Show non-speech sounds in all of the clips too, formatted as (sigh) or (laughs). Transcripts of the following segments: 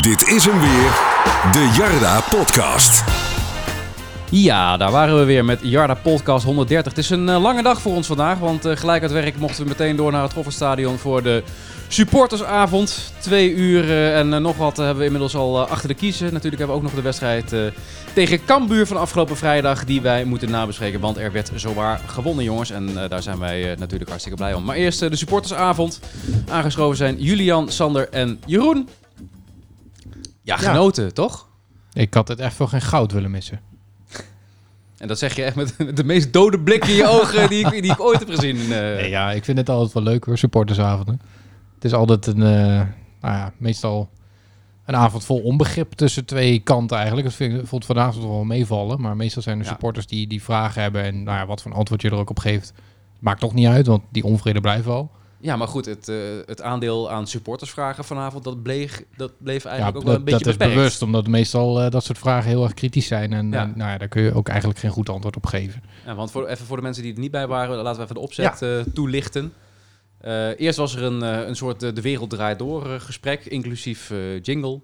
Dit is hem weer, de Jarda Podcast. Ja, daar waren we weer met Jarda Podcast 130. Het is een eh, lange dag voor ons vandaag, want eh, gelijk uit werk mochten we meteen door naar het Goffertstadion voor de supportersavond. Twee uur eh, en nog wat hebben we inmiddels al achter de kiezen. Natuurlijk hebben we ook nog de wedstrijd tegen Cambuur van afgelopen vrijdag die wij moeten nabespreken, want er werd zowaar gewonnen jongens. En daar zijn wij natuurlijk hartstikke blij om. Maar eerst de supportersavond. Aangeschoven zijn Julian, Sander en Jeroen. Ja, genoten, toch? Ik had het echt voor geen goud willen missen. En dat zeg je echt met de meest dode blik in je (laughs) ogen die ik, die ik ooit heb gezien. eh. Nee, ja, ik vind het altijd wel leuk hoor, supportersavonden. Het is altijd een, eh, nou ja, meestal een avond vol onbegrip tussen twee kanten eigenlijk. Dat vind ik, vond vanavond wel meevallen. Maar meestal zijn er Ja. supporters die, die vragen hebben en nou ja, wat voor een antwoord je er ook op geeft. Maakt toch niet uit, want die onvrede blijft wel. Ja, maar goed, het, eh, het aandeel aan supportersvragen vanavond, dat bleef, dat bleef Ja, eigenlijk ook wel een beetje dat is beperkt. bewust, omdat meestal eh, dat soort vragen heel erg kritisch zijn. En Ja. eh, nou ja, daar kun je ook eigenlijk geen goed antwoord op geven. Ja, want voor, even voor de mensen die er niet bij waren, laten we even de opzet toelichten. Eerst was er een, een soort de wereld draait door gesprek, inclusief jingle.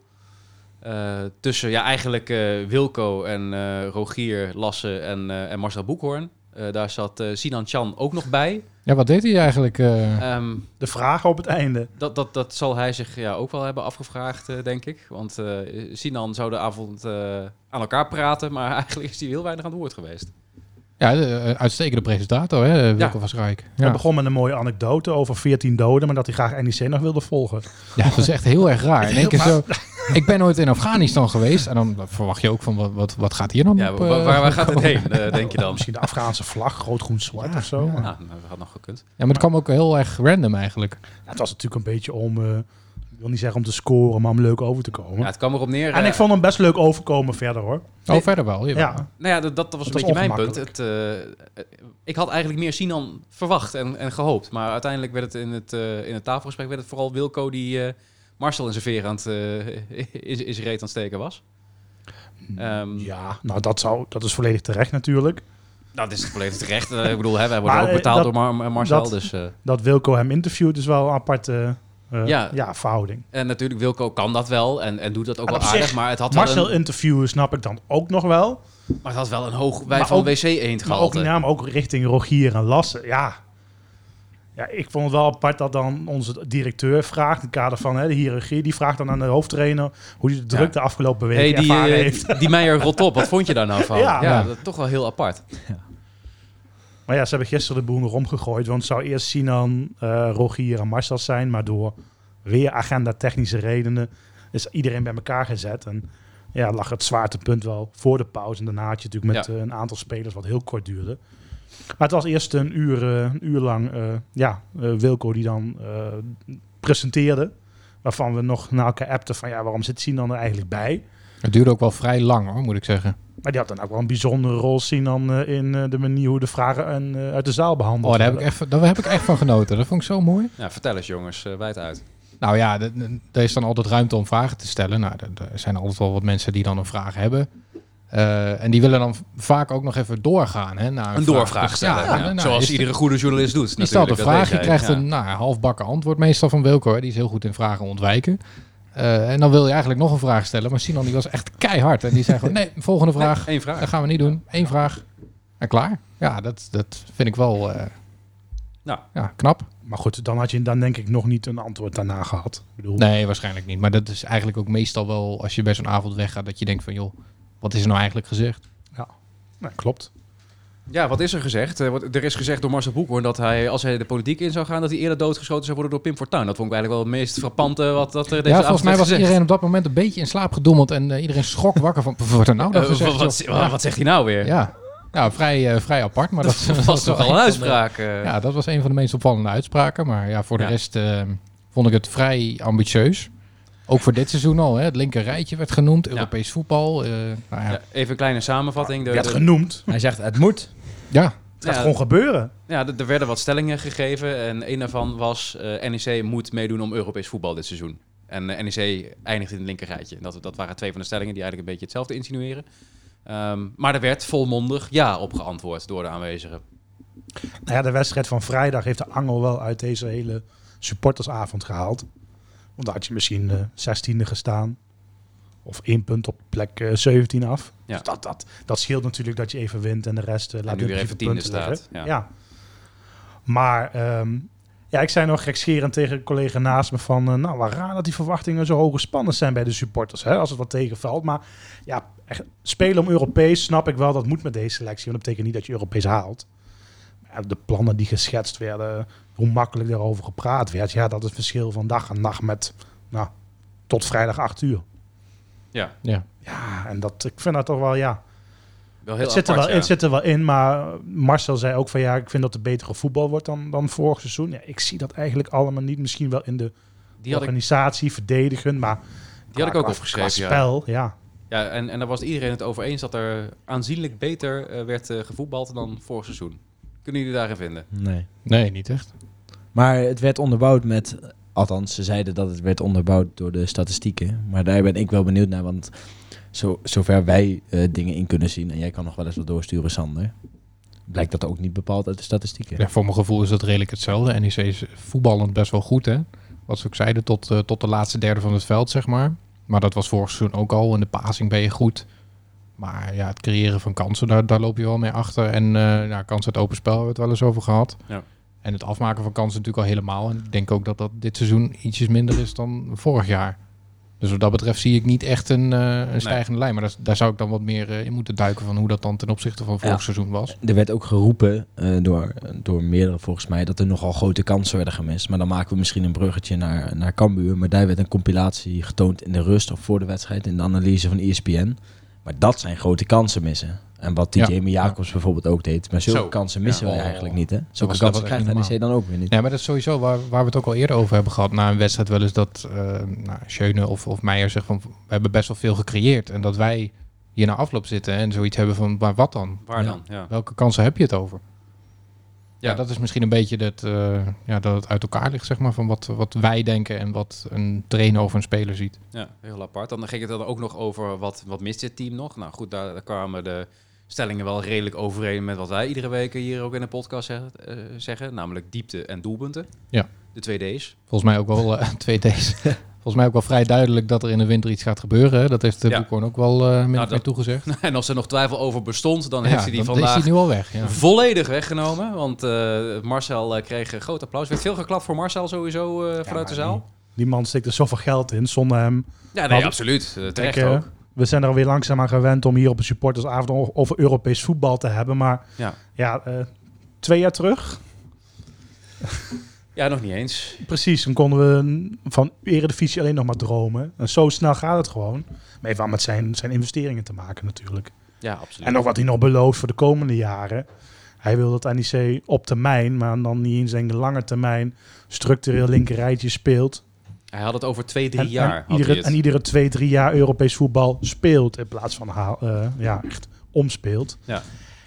Tussen ja, eigenlijk Wilco en Rogier Lasse en, en Marcel Boekhoorn. Eh, daar zat eh, Sinan Chan ook nog bij. Ja, wat deed hij eigenlijk? eh? Ehm, De vragen op het einde. Dat, dat, dat zal hij zich ja, ook wel hebben afgevraagd, eh, denk ik. Want eh, Sinan zou de avond eh, aan elkaar praten, maar (laughs) eigenlijk is hij heel weinig aan het woord geweest. Ja, de, eh, uitstekende presentator, hè, Wilco Ja. van Schaik. Hij Ja. begon met een mooie anekdote over 14 doden, maar dat hij graag NEC nog wilde volgen. Ja, dat is echt heel erg raar. In één (laughs) keer zo, ik ben nooit in Afghanistan geweest. En dan verwacht je ook van, wat, wat, wat gaat hier dan Ja, op? wa- eh, waar, waar gaat het heen, eh, denk je dan? Misschien de Afghaanse vlag, rood, groen, zwart of zo. Ja, Maar nou, dat had nog gekund. Ja, maar het kwam ook heel erg random eigenlijk. ja, het was natuurlijk een beetje om, eh, wil niet zeggen om te scoren, maar om leuk over te komen. Ja, het kwam erop neer. en eh, ik vond hem best leuk overkomen verder hoor. Oh, verder wel. jawel. Ja, Nou ja, dat, dat was een Het was beetje mijn punt. Het, eh, eh, ik had eigenlijk meer Sinan verwacht en, en gehoopt. Maar uiteindelijk werd het in het, eh, in het tafelgesprek werd het vooral Wilco die eh, Marcel in zijn veer aan het, eh, (laughs) is, is reet aan het steken was. Ehm, ja nou dat, zou, dat is volledig terecht natuurlijk. Dat is volledig terecht. Eh, ik bedoel, hè, wij worden Maar, ook eh, betaald dat- door Mar- Marcel. dat- dus, eh, Dat Wilco hem interviewt is wel een aparte eh, Ja. ja. verhouding. en natuurlijk, Wilco kan dat wel en, en doet dat ook En wel aardig. zich, Maar het, had wel Marcel een, interviewen snap ik dan ook nog wel. maar het had wel een hoog wij van ook- WC eend Maar ook, ja, maar ook richting Rogier en Lasse. Ja. ja, ik vond het wel apart dat dan onze directeur vraagt... in het kader van hè, de hiërarchie... die vraagt dan aan de hoofdtrainer... hoe hij de druk Ja. de afgelopen week Hey, die, ervaren eh, heeft. die Meijer rot op. Wat vond je daar nou (laughs) van? Ja, Ja. dat toch wel heel apart. Maar ja, ze hebben gisteren de boel nog omgegooid... want het zou eerst Sinan, eh, Rogier en Marcel zijn... maar door weer agenda-technische redenen... is iedereen bij elkaar gezet. En ja, lag het zwaartepunt wel voor de pauze. En daarna had je natuurlijk met Ja. eh, een aantal spelers... wat heel kort duurde. Maar het was eerst een uur, eh, een uur lang... ja, Wilco die dan presenteerde... waarvan we nog naar elkaar appten van... ja, waarom zit Sinan er eigenlijk bij... Het duurde ook wel vrij lang hoor, moet ik zeggen. Maar die had dan ook wel een bijzondere rol zien dan eh, in eh, de manier hoe de vragen en, eh, uit de zaal behandeld Oh, daar heb, ik echt, daar heb ik echt van genoten. Dat vond ik zo mooi. Ja, vertel eens jongens, uh, wijd uit. Nou ja, er is dan altijd ruimte om vragen te stellen. Nou, er zijn altijd wel wat mensen die dan een vraag hebben. Eh, en die willen dan vaak ook nog even doorgaan. Hè, naar Een doorvraag stellen. ja, ja, nou, zoals iedere goede journalist doet. Je stelt een vraag, je krijgt een nou, halfbakken antwoord meestal van Wilco. Hè. Die is heel goed in vragen ontwijken. Eh, en dan wil je eigenlijk nog een vraag stellen. Maar Sinan die was echt keihard. En die zei gewoon, nee, volgende Ja. vraag. Nee, één vraag. Dat gaan we niet doen. Eén vraag. En klaar. Ja, dat, dat vind ik wel eh, Nou. ja, knap. Maar goed, dan had je dan denk ik nog niet een antwoord daarna gehad. Ik bedoel, Nee, waarschijnlijk niet. Maar dat is eigenlijk ook meestal wel als je bij zo'n avond weggaat. Dat je denkt van, joh, wat is er nou eigenlijk gezegd? nou, klopt. Ja, wat is er gezegd? Eh, er is gezegd door Marcel Boekhoorn dat hij, als hij de politiek in zou gaan, dat hij eerder doodgeschoten zou worden door Pim Fortuyn. Dat vond ik eigenlijk wel het meest frappante wat dat er deze ja, volgens mij was gezegd. iedereen op dat moment een beetje in slaap gedommeld. En eh, iedereen schrok wakker van, wat nou Eh, gezegd? wat, wat, zegt hij nou weer? Ja, ja vrij, eh, vrij apart. Maar dat, dat was toch wel een de- uitspraak. eh. Ja, dat was een van de meest opvallende uitspraken. Maar ja, voor de Ja. rest eh, vond ik het vrij ambitieus. Ook voor dit seizoen al. Hè. Het linker rijtje werd genoemd. Europees voetbal. eh, nou ja. Ja, even een kleine samenvatting. Je de- genoemd. Hij zegt, het moet. ja, Het gaat Ja. gewoon gebeuren. Ja, er er werden wat stellingen gegeven en een daarvan was eh NEC moet meedoen om Europees voetbal dit seizoen. En eh, NEC eindigt in het linkerrijtje. Dat, dat waren twee van de stellingen die eigenlijk een beetje hetzelfde insinueren. Ehm, maar er werd volmondig ja op geantwoord door de aanwezigen. Nou ja, de wedstrijd van vrijdag heeft de angel wel uit deze hele supportersavond gehaald. Want dan had je misschien de zestiende gestaan. of één punt op plek eh, 17 af. Ja. Dus dat, dat, dat scheelt natuurlijk dat je even wint en de rest eh, laat nu weer even tiende punten staat, liggen. ja. Ja. Maar ehm, ja, ik zei nog gekscherend tegen een collega naast me van... eh, nou, waar raar dat die verwachtingen zo hoog gespannen zijn bij de supporters. Hè, als het wat tegenvalt. Maar ja, echt, spelen om Europees snap ik wel. Dat moet met deze selectie. Want dat betekent niet dat je Europees haalt. De plannen die geschetst werden... hoe makkelijk daarover gepraat werd... ja, dat is het verschil van dag en nacht met... nou, tot vrijdag 8 uur. Ja, Ja. Ja, en dat, ik vind dat toch wel, ja... wel heel Het zit, er apart, wel, ja. het zit er wel in, maar Marcel zei ook van ja, ik vind dat er betere voetbal wordt dan, dan vorig seizoen. Ja, ik zie dat eigenlijk allemaal niet. Misschien wel in de Die ik, organisatie, verdedigen, maar die had ik ook opgeschreven, ja. spel, ja. Ja, en, en daar was iedereen het over eens dat er aanzienlijk beter eh, werd eh, gevoetbald dan vorig seizoen. Kunnen jullie daarin vinden? Nee. Nee, niet echt. Maar het werd onderbouwd met... Althans, ze zeiden dat het werd onderbouwd door de statistieken. Maar daar ben ik wel benieuwd naar, want zo, zover wij eh, dingen in kunnen zien... en jij kan nog wel eens wat doorsturen, Sander... blijkt dat ook niet bepaald uit de statistieken. Ja, voor mijn gevoel is dat redelijk hetzelfde. NEC is voetballend best wel goed, hè. Wat ze ook zeiden, tot, eh, tot de laatste derde van het veld, zeg maar. Maar dat was vorig seizoen ook al. In de passing ben je goed. Maar ja, het creëren van kansen, daar, daar loop je wel mee achter. En eh ja, kansen uit open spel hebben we het wel eens over gehad. Ja. En het afmaken van kansen natuurlijk al helemaal. En ik denk ook dat dat dit seizoen ietsjes minder is dan vorig jaar. Dus wat dat betreft zie ik niet echt een, eh, een stijgende lijn. Maar daar, daar zou ik dan wat meer eh, in moeten duiken van hoe dat dan ten opzichte van vorig Ja. seizoen was. Er werd ook geroepen eh, door, door meerdere volgens mij dat er nogal grote kansen werden gemist. Maar dan maken we misschien een bruggetje naar, naar Cambuur. Maar daar werd een compilatie getoond in de rust of voor de wedstrijd in de analyse van ESPN. Maar dat zijn grote kansen missen. En wat die Ja. Jamie Jacobs bijvoorbeeld ook deed. Maar zulke Zo. kansen missen Ja. wij Oh. eigenlijk niet. Hè? Zulke kansen krijgt NEC dan ook weer niet. Ja, maar dat is sowieso waar, waar we het ook al eerder over hebben gehad. Na een wedstrijd wel eens dat uh, nou, Schöne of, of Meijer zegt van... we hebben best wel veel gecreëerd. En dat wij hier na afloop zitten en zoiets hebben van... maar wat dan? Waar Ja. dan? Ja. Welke kansen heb je het over? Ja, dat is misschien een beetje dat, eh, ja, dat het uit elkaar ligt, zeg maar. Van wat, wat wij denken en wat een trainer of een speler ziet. Ja, heel apart. Dan ging het dan ook nog over wat, wat mist dit team nog. Nou goed, daar, daar kwamen de stellingen wel redelijk overeen met wat wij iedere week hier ook in de podcast zeggen, eh, zeggen namelijk diepte en doelpunten. Ja. De twee D's. Volgens mij ook wel eh, (laughs) twee D's. (laughs) Volgens mij ook wel vrij duidelijk dat er in de winter iets gaat gebeuren. Hè? Dat heeft de Ja. Boekhoorn ook wel uh, min Nou, dat- toegezegd. (laughs) en als er nog twijfel over bestond, dan Ja, heeft hij die vandaag is hij nu al weg. Ja. volledig weggenomen. Want eh, Marcel eh, kreeg een groot applaus. werd veel geklapt voor Marcel sowieso eh, vanuit de zaal. Die, die man steekt er zoveel geld in. Zonder hem Ja, nee, Hadden- absoluut. Terecht ook. We zijn er alweer langzaam aan gewend om hier op een supportersavond over Europees voetbal te hebben. Maar Ja. ja, eh, twee jaar terug, Ja, nog niet eens. precies, dan konden we van Eredivisie alleen nog maar dromen. En zo snel gaat het gewoon. Maar heeft wel met zijn, zijn investeringen te maken natuurlijk. Ja, absoluut. En nog wat hij nog belooft voor de komende jaren. Hij wil dat NEC op termijn, maar dan niet eens denk lange termijn, structureel linkerrijtje speelt. Hij had het over twee, drie En, jaar. en, iedere, en iedere twee, drie jaar Europees voetbal speelt. In plaats van haal, eh, ja, echt omspeelt. Ja.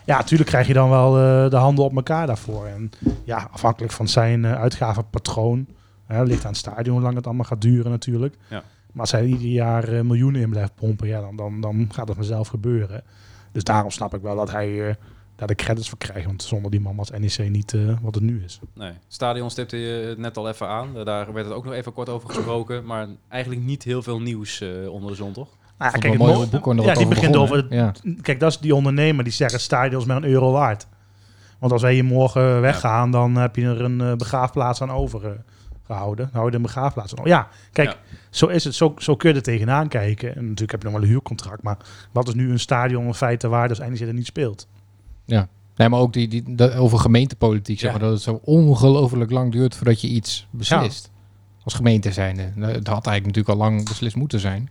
Ja, natuurlijk krijg je dan wel eh, de handen op elkaar daarvoor. En ja, afhankelijk van zijn eh, uitgavenpatroon. Hè, ligt aan het stadion hoe lang het allemaal gaat duren natuurlijk. Ja. Maar als hij ieder jaar eh, miljoenen in blijft pompen, ja, dan, dan, dan gaat het vanzelf gebeuren. Dus daarom snap ik wel dat hij daar de credits voor krijgt. Want zonder die man was NEC niet wat het nu is. Nee, stadion stipte je net al even aan. Daar werd het ook nog even kort over gesproken. Maar eigenlijk niet heel veel nieuws onder de zon, toch? Nou, Vond kijk, het het ja, die begint over? Ja. Kijk, dat is die ondernemer die zegt het stadion is maar een euro waard. Want als wij hier morgen weggaan, dan heb je er een eh, begraafplaats aan overgehouden. Dan hou je er een begraafplaats aan over. Ja, kijk, Ja. zo is het. Zo, zo kun je er tegenaan kijken. En natuurlijk heb je nog wel een huurcontract. Maar wat is nu een stadion in feite waard als NEC er niet speelt? Nee, maar ook die, die, de- over gemeentepolitiek, zeg Ja. maar, dat het zo ongelooflijk lang duurt voordat je iets beslist. Als gemeente zijnde. Dat had eigenlijk natuurlijk al lang beslist moeten zijn.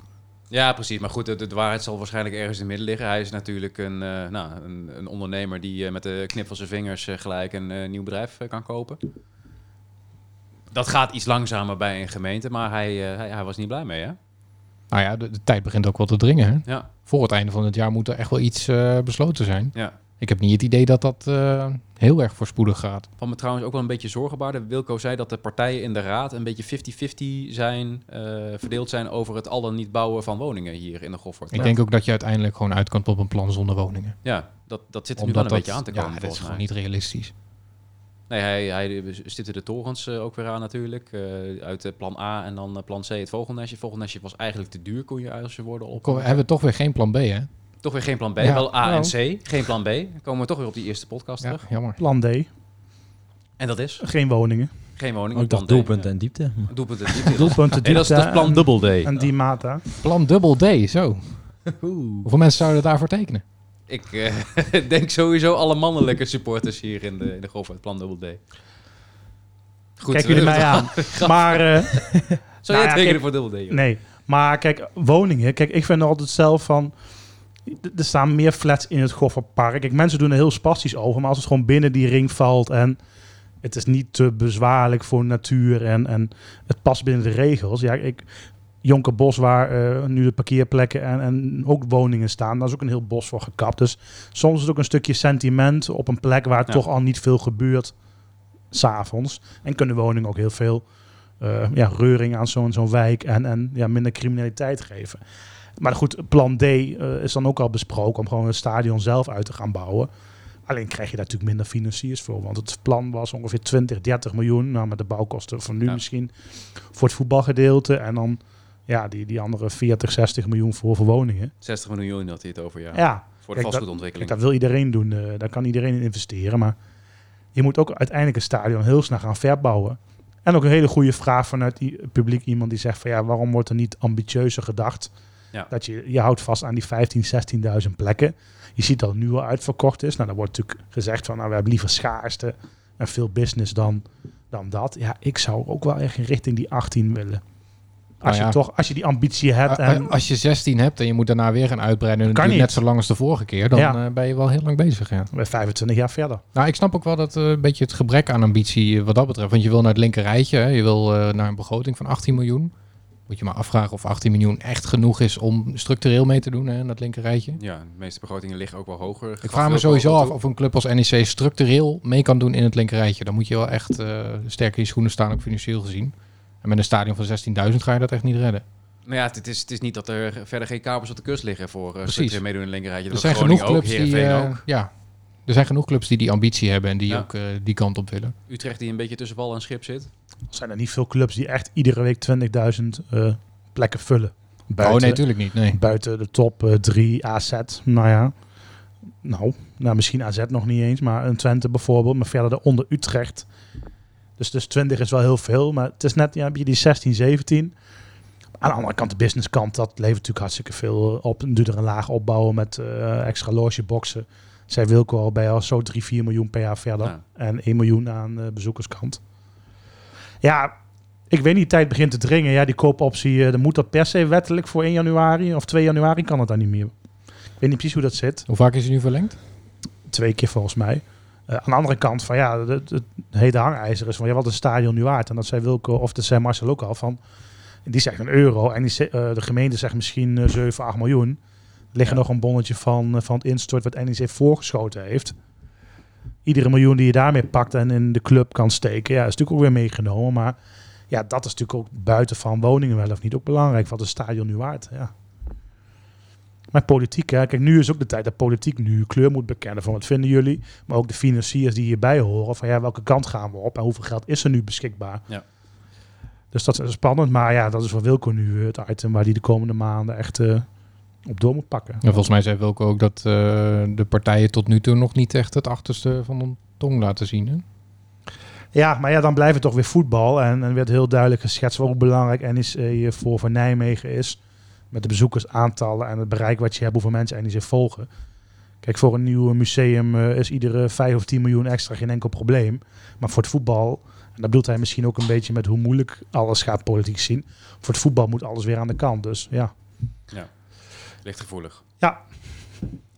Ja, precies. Maar goed, de, de waarheid zal waarschijnlijk ergens in het midden liggen. Hij is natuurlijk een, eh, nou, een, een ondernemer die eh, met de knip van zijn vingers eh, gelijk een nieuw bedrijf kan kopen. Dat gaat iets langzamer bij een gemeente, maar hij, hij, hij was niet blij mee, hè? Nou ja, de, de tijd begint ook wel te dringen. Hè? Ja, Voor het einde van het jaar moet er echt wel iets besloten zijn. ja. Ik heb niet het idee dat dat eh, heel erg voorspoedig gaat. Wat me trouwens ook wel een beetje zorgen baarde. Wilco zei dat de partijen in de raad een beetje 50-50 zijn, eh, verdeeld zijn over het al dan niet bouwen van woningen hier in de Goffert. Ik denk ook dat je uiteindelijk gewoon uit kan op een plan zonder woningen. Ja, dat, dat zit er nu wel een dat, beetje aan te komen ja, dat is gewoon niet realistisch. Nee, hij, hij stipte de torens eh, ook weer aan natuurlijk. uit plan A en dan plan C het vogelnestje. Het vogelnestje was eigenlijk te duur, kon je als je worden op. Kom, hebben we toch weer geen plan B, hè? Toch weer geen plan B, Ja. wel A en Nou. C. Geen plan B. Dan komen we toch weer op die eerste podcast Ja, terug. jammer. Plan D, En dat is geen woningen. geen woning. Oh, ik plan dacht D. doelpunten en diepte. Doelpunt en diepte. Doelpunten, Nee, dat is, dat is diepte plan en- dubbel D. En die mata. Plan dubbel D, zo. (laughs) Hoeveel mensen zouden daarvoor tekenen? Ik eh, (laughs) denk sowieso alle mannelijke supporters hier in de, in de golf uit plan dubbel D. Goed, Kijk jullie mij aan. (laughs) Maar eh, Zou Nou jij ja, tekenen kijk, voor dubbel D? joh? nee, maar kijk, woningen. Kijk, ik vind altijd zelf van... Er staan meer flats in het Goffertpark. Kijk, mensen doen er heel spastisch over. Maar als het gewoon binnen die ring valt en het is niet te bezwaarlijk voor natuur en, en het past binnen de regels. Ja, ik, Jonker Bos, waar eh, nu de parkeerplekken en, en ook woningen staan, daar is ook een heel bos voor gekapt. Dus soms is het ook een stukje sentiment op een plek waar Ja. toch al niet veel gebeurt s'avonds. En kunnen woningen ook heel veel eh, ja, reuring aan zo'n zo'n wijk en, en ja, minder criminaliteit geven. Maar goed, plan D eh, is dan ook al besproken om gewoon het stadion zelf uit te gaan bouwen. Alleen krijg je daar natuurlijk minder financiers voor. Want het plan was ongeveer 20, 30 miljoen. Nou, met de bouwkosten van nu Ja. misschien voor het voetbalgedeelte. En dan ja, die, die andere 40, 60 miljoen voor, voor woningen. 60 miljoen had hij het over, ja. Ja, Voor de Kijk, dat- vastgoedontwikkeling. Kijk, dat wil iedereen doen. eh, daar kan iedereen in investeren. Maar je moet ook uiteindelijk een stadion heel snel gaan verbouwen. En ook een hele goede vraag vanuit die het publiek. Iemand die zegt van ja, waarom wordt er niet ambitieuzer gedacht? Ja. Dat je, je houdt vast aan die 15, 16.000 plekken. Je ziet dat het nu al uitverkocht is. Nou, dan wordt natuurlijk gezegd van nou, we hebben liever schaarste en veel business dan, dan dat. Ja, ik zou ook wel echt in richting die 18 willen. Als, Nou ja. je, toch, als je die ambitie hebt. En, Als je 16 hebt en je moet daarna weer gaan uitbreiden... en Kan net zo lang als de vorige keer... dan Ja. eh, ben je wel heel lang bezig, ja. we 25 jaar verder. Nou, ik snap ook wel dat eh, een beetje het gebrek aan ambitie eh, wat dat betreft. Want je wil naar het linker rijtje. Hè? Je wil naar een begroting van 18 miljoen. Moet je maar afvragen of 18 miljoen echt genoeg is om structureel mee te doen hè, in dat linker rijtje. Ja, de meeste begrotingen liggen ook wel hoger. Ik vraag me sowieso af of een club als NEC structureel mee kan doen in het linker rijtje. Dan moet je wel echt eh sterk in je schoenen staan, ook financieel gezien. En met een stadion van 16.000 ga je dat echt niet redden. Maar ja, het is, het is niet dat er verder geen kabels op de kust liggen voor uh, meedoen in de linkerrijtje. Er Dat zijn Groningen genoeg clubs ook, die, ook. ja, er zijn genoeg clubs die die ambitie hebben en die Ja. ook eh, die kant op willen. Utrecht die een beetje tussen wal en schip zit. Er zijn er niet veel clubs die echt iedere week 20.000 eh, plekken vullen. Buiten, oh nee, natuurlijk niet. Nee. buiten de top 3 AZ. Nou ja, nou, nou, misschien AZ nog niet eens, maar een Twente bijvoorbeeld. Maar verder onder Utrecht. Dus, dus 20 is wel heel veel, maar het is net ja, heb je die 16, 17. Aan de andere kant, de businesskant, dat levert natuurlijk hartstikke veel op. En doe er een laag opbouwen met eh, extra logeboxen. Zij Wilco al bij al zo 3, 4 miljoen per jaar verder. Ja. En 1 miljoen aan de bezoekerskant. Ja, ik weet niet, tijd begint te dringen. Ja, die koopoptie, eh, dan moet dat per se wettelijk voor 1 januari of 2 januari kan het dan niet meer. Ik weet niet precies hoe dat zit. Hoe vaak is hij nu verlengd? Twee keer volgens mij. Eh, aan de andere kant van ja, het, het hete hangijzer is van ja, wat is een stadion nu waard? En dat zei Wilco, of dat zei Marcel ook al van, die zegt een euro en die, eh, de gemeente zegt misschien eh, 7, 8 miljoen. Ligt Ja. nog een bonnetje van, eh, van het instort wat NEC voorgeschoten heeft. Iedere miljoen die je daarmee pakt en in de club kan steken, ja, is natuurlijk ook weer meegenomen. Maar ja, dat is natuurlijk ook buiten van woningen wel of niet ook belangrijk. Wat is een stadion nu waard? Ja. Maar politiek, hè. kijk, nu is ook de tijd dat politiek nu kleur moet bekennen van wat vinden jullie. Maar ook de financiers die hierbij horen van ja, welke kant gaan we op en hoeveel geld is er nu beschikbaar. Ja. Dus dat is spannend, maar ja, dat is voor Wilco nu het item waar die de komende maanden echt eh, op door moet pakken. En volgens mij zei Wilco ook dat eh, de partijen tot nu toe nog niet echt het achterste van de tong laten zien. Hè? Ja, maar ja, dan blijft het toch weer voetbal. En, en werd heel duidelijk geschetst hoe belangrijk NEC voor, voor Nijmegen is. Met de bezoekersaantallen en het bereik wat je hebt, hoeveel mensen NEC volgen. Kijk, voor een nieuw museum eh, is iedere 5 of 10 miljoen extra geen enkel probleem. Maar voor het voetbal, en dat bedoelt hij misschien ook een beetje met hoe moeilijk alles gaat politiek zien. Voor het voetbal moet alles weer aan de kant. Dus ja, Ligt gevoelig.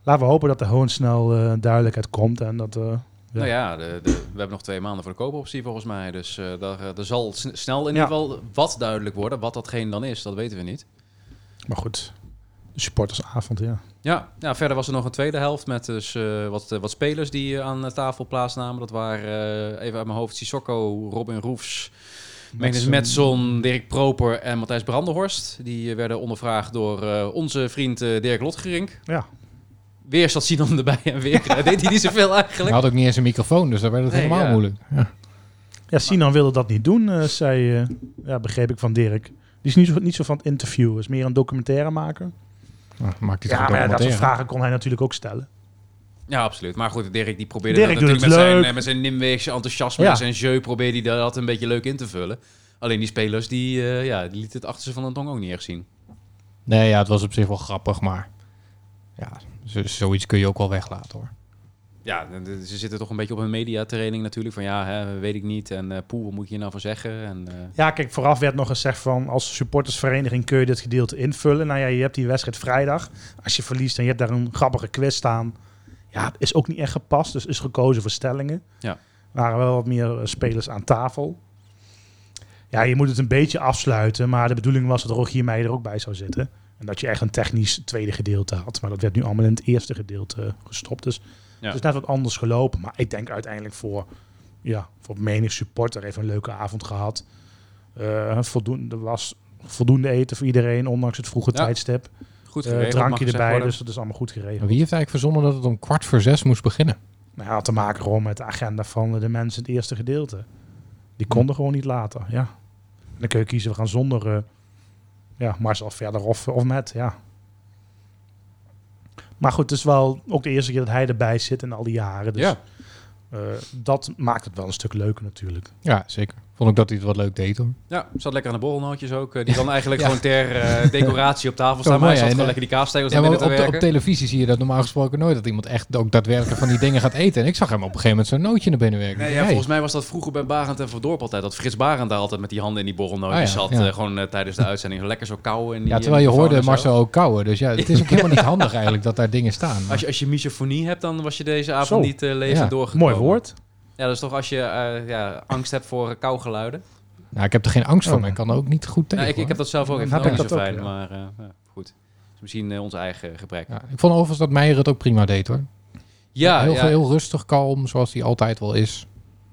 laten we hopen dat er gewoon snel eh, duidelijkheid komt. En dat, eh, Ja. Nou ja, de, de- we hebben nog twee maanden voor de koopoptie volgens mij. Dus eh daar, er zal sn- snel in Ja. ieder geval wat duidelijk worden. Wat datgene dan is, dat weten we niet. maar goed, de supportersavond, ja. Ja, ja, verder was er nog een tweede helft met dus, wat, wat spelers die aan de tafel plaatsnamen. Dat waren even uit mijn hoofd Sissoko, Robin Roefs, Magnus Metson, Dirk Proper en Matthijs Brandenhorst. Die eh, werden ondervraagd door eh, onze vriend eh, Dirk Lotgerink. Ja. weer zat Sinan erbij en weer deed hij niet zoveel Hij eigenlijk. had ook niet eens een microfoon, dus daar werd het Nee, helemaal ja. moeilijk. Ja. Ja, Sinan wilde dat niet doen, eh, zei, eh, ja, begreep ik van Dirk. Die is niet zo, niet zo van het interview, is meer een documentaire maken. Nou, maakt hij Ja, maar ja, dat soort vragen kon hij natuurlijk ook stellen. Ja, absoluut. Maar goed, Dirk die probeerde Dirk dat doet natuurlijk met het zijn, leuk. eh, met zijn Nimweegse enthousiasme Ja. en zijn jeu probeerde hij dat een beetje leuk in te vullen. Alleen die spelers, die, eh, ja, die lieten het achter ze van de tong ook niet echt zien. Nee, ja, het was op zich wel grappig, maar ja, z- zoiets kun je ook wel weglaten hoor. Ja, de- de- ze zitten toch een beetje op een mediatraining natuurlijk. Van ja, hè, weet ik niet. En eh poeh, wat moet je hier nou van zeggen? En, eh, Ja, kijk, vooraf werd nog gezegd van als supportersvereniging kun je dit gedeelte invullen. Nou ja, je hebt die wedstrijd vrijdag. Als je verliest en je hebt daar een grappige quiz staan. Ja, is ook niet echt gepast, dus is gekozen voor stellingen. Ja. Er waren wel wat meer eh, spelers aan tafel. Ja, je moet het een beetje afsluiten, maar de bedoeling was dat Rogier Meijer er ook bij zou zitten. En dat je echt een technisch tweede gedeelte had. Maar dat werd nu allemaal in het eerste gedeelte gestopt. Dus Ja. het is net wat anders gelopen. Maar ik denk uiteindelijk voor, ja, voor menig supporter even een leuke avond gehad. Eh, voldoende, was voldoende eten voor iedereen, ondanks het vroege Ja, tijdstip. Goed Eh, geregeld, drankje erbij, dus dat is allemaal goed geregeld. Maar wie heeft eigenlijk verzonnen dat het om kwart voor zes moest beginnen? Nou, ja, had te maken gewoon met de agenda van de mensen in het eerste gedeelte. Die konden gewoon niet later, ja. En dan kun je kiezen, we gaan zonder eh, ja, Marcel verder of, of met, ja. Maar goed, het is wel ook de eerste keer dat hij erbij zit in al die jaren. Dus Ja. eh, dat maakt het wel een stuk leuker natuurlijk. Ja, zeker. Vond ik dat hij het wat leuk deed hoor. Ja, zat lekker aan de borrelnootjes ook. eh, Die dan eigenlijk (laughs) Ja. gewoon ter eh, decoratie op tafel staan. Maar hij zat gewoon lekker die kaastegels Ja, maar op, te op televisie zie je dat normaal gesproken nooit. Dat iemand echt ook daadwerkelijk van die dingen gaat eten. En ik zag hem op een gegeven moment zo'n nootje naar binnen werken. Nee, ja, volgens mij was dat vroeger bij Barend en Verdorp altijd. Dat Frits Barend daar altijd met die handen in die borrelnootjes Ah, ja, zat. ja. eh, gewoon tijdens de (laughs) uitzending. Lekker zo kauwen. in die- Ja, terwijl je hoorde. Marcel ook kauwen. Dus ja, het is ook helemaal niet handig eigenlijk dat daar dingen staan. Maar- Als je, als je misofonie hebt, dan was je deze avond Zo. niet uh, levend Ja. doorgekomen. Mooi woord. Ja, dat is toch als je eh, ja, angst hebt voor uh, kauwgeluiden. Nou, ik heb er geen angst voor, Oh. maar ik kan er ook niet goed tegen. Nou, ik, ik heb dat zelf ook. Ik Heb vind het ik ook niet zo dat fijn, ook, maar eh, ja, goed. Misschien eh, ons eigen gebrek. Ja, Ja, ik vond overigens dat Meijer het ook prima deed hoor. ja, heel, ja, heel rustig, kalm, zoals hij altijd wel is.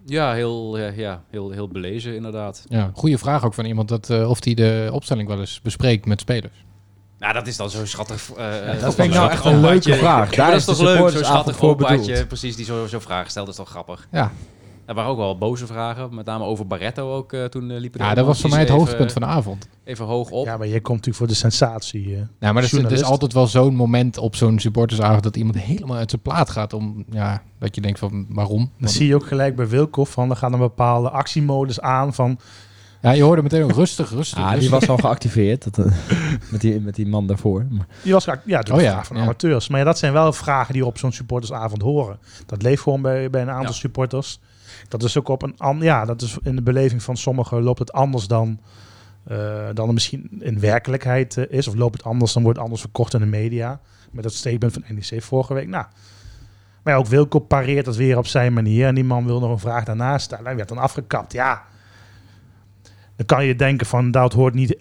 heel, ja, ja, heel, heel belezen inderdaad. Ja, goede vraag ook van iemand dat, eh, of hij de opstelling wel eens bespreekt met spelers. Nou, dat is dan zo schattig. eh, dat vind ik nou echt een leuke vraag. Daar dat is toch leuk, zo'n schattig voor opaatje, bedoeld. precies, die zo, zo vragen stelt. Dat is toch grappig. Ja, Er waren ook wel boze vragen, met name over Barretto ook. eh, toen eh, liepen ja dat was voor mij het hoogtepunt even, van de avond. Even hoog op. Ja, maar je komt natuurlijk voor de sensatie. eh. Ja, maar het is, altijd wel zo'n moment op zo'n supportersavond dat iemand helemaal uit zijn plaat gaat om, ja, dat je denkt van waarom? Dan zie je ook gelijk bij Wilkov van, er gaat een bepaalde actiemodus aan van, ja, je hoorde meteen ook rustig, rustig. Ah, die was al geactiveerd. Dat, eh, (laughs) met, die, met die man daarvoor. Die was ja, de Oh ja, vraag van ja. amateurs. Maar ja, dat zijn wel vragen die op zo'n supportersavond horen. Dat leeft gewoon bij, bij een aantal Ja. supporters. Dat is ook op een an- ja, dat is in de beleving van sommigen loopt het anders dan, eh, dan het misschien in werkelijkheid eh, is. Of loopt het anders, dan wordt het anders verkocht in de media. Met dat statement van NEC vorige week. Nou, maar ja, ook Wilco pareert dat weer op zijn manier. En die man wil nog een vraag daarnaast stellen. Hij werd dan afgekapt. Ja, dan kan je denken van dat hoort niet,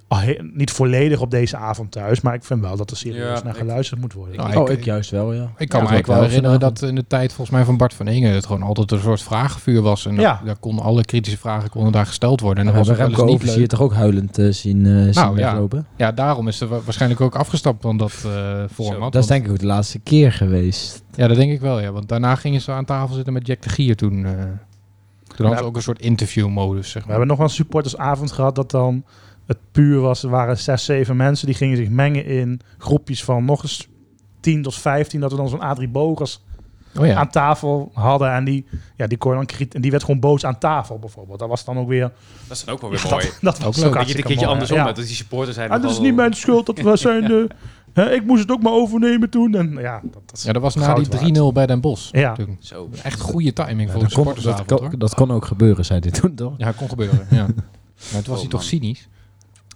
niet volledig op deze avond thuis. Maar ik vind wel dat er serieus Ja, naar ik- geluisterd moet worden. Nou, oh, ik juist wel, ja. Ik kan Ja, me eigenlijk wel herinneren dat in de tijd volgens mij van Bart van Ingen het gewoon altijd een soort vragenvuur was. En Ja. daar konden alle kritische vragen konden daar gesteld worden. En dan was hebben Remco wel eens niet leuk. toch ook huilend eh, zien, eh zien Nou, ja. weglopen. Ja, daarom is er wa- waarschijnlijk ook afgestapt van dat eh format. Dat is denk ik ook de laatste keer geweest. Ja, dat denk ik wel, ja. Want daarna gingen ze aan tafel zitten met Jack de Gier toen. Toen hadden ze ook een soort interviewmodus, zeg We maar. hebben nog wel een supportersavond gehad dat dan het puur was. Er waren zes, zeven mensen die gingen zich mengen in groepjes van nog eens 10 tot 15. Dat we dan zo'n Adrie Bogers Oh ja. aan tafel hadden. En die, ja, die, kon dan kriet, en die werd gewoon boos aan tafel bijvoorbeeld. Dat was dan ook weer... Dat is dan ook wel weer (laughs) Ja, mooi. dat, dat was Ook ook, leuk. Dat je het een keertje andersom ja. Dat die supporters zijn Ah, dat is nogal- niet mijn schuld dat we zijn (laughs) de... Hè, ik moest het ook maar overnemen toen. En ja, dat, dat is Ja, dat was na die 3-0 waard. bij Den Bosch. Ja. Toen. Zo. Echt goede timing voor een kon, dat, kon, hoor. dat kon ook gebeuren, zei dit toen toch? Ja, kon gebeuren, ja. (laughs) Maar toen was Oh, hij toch man. cynisch?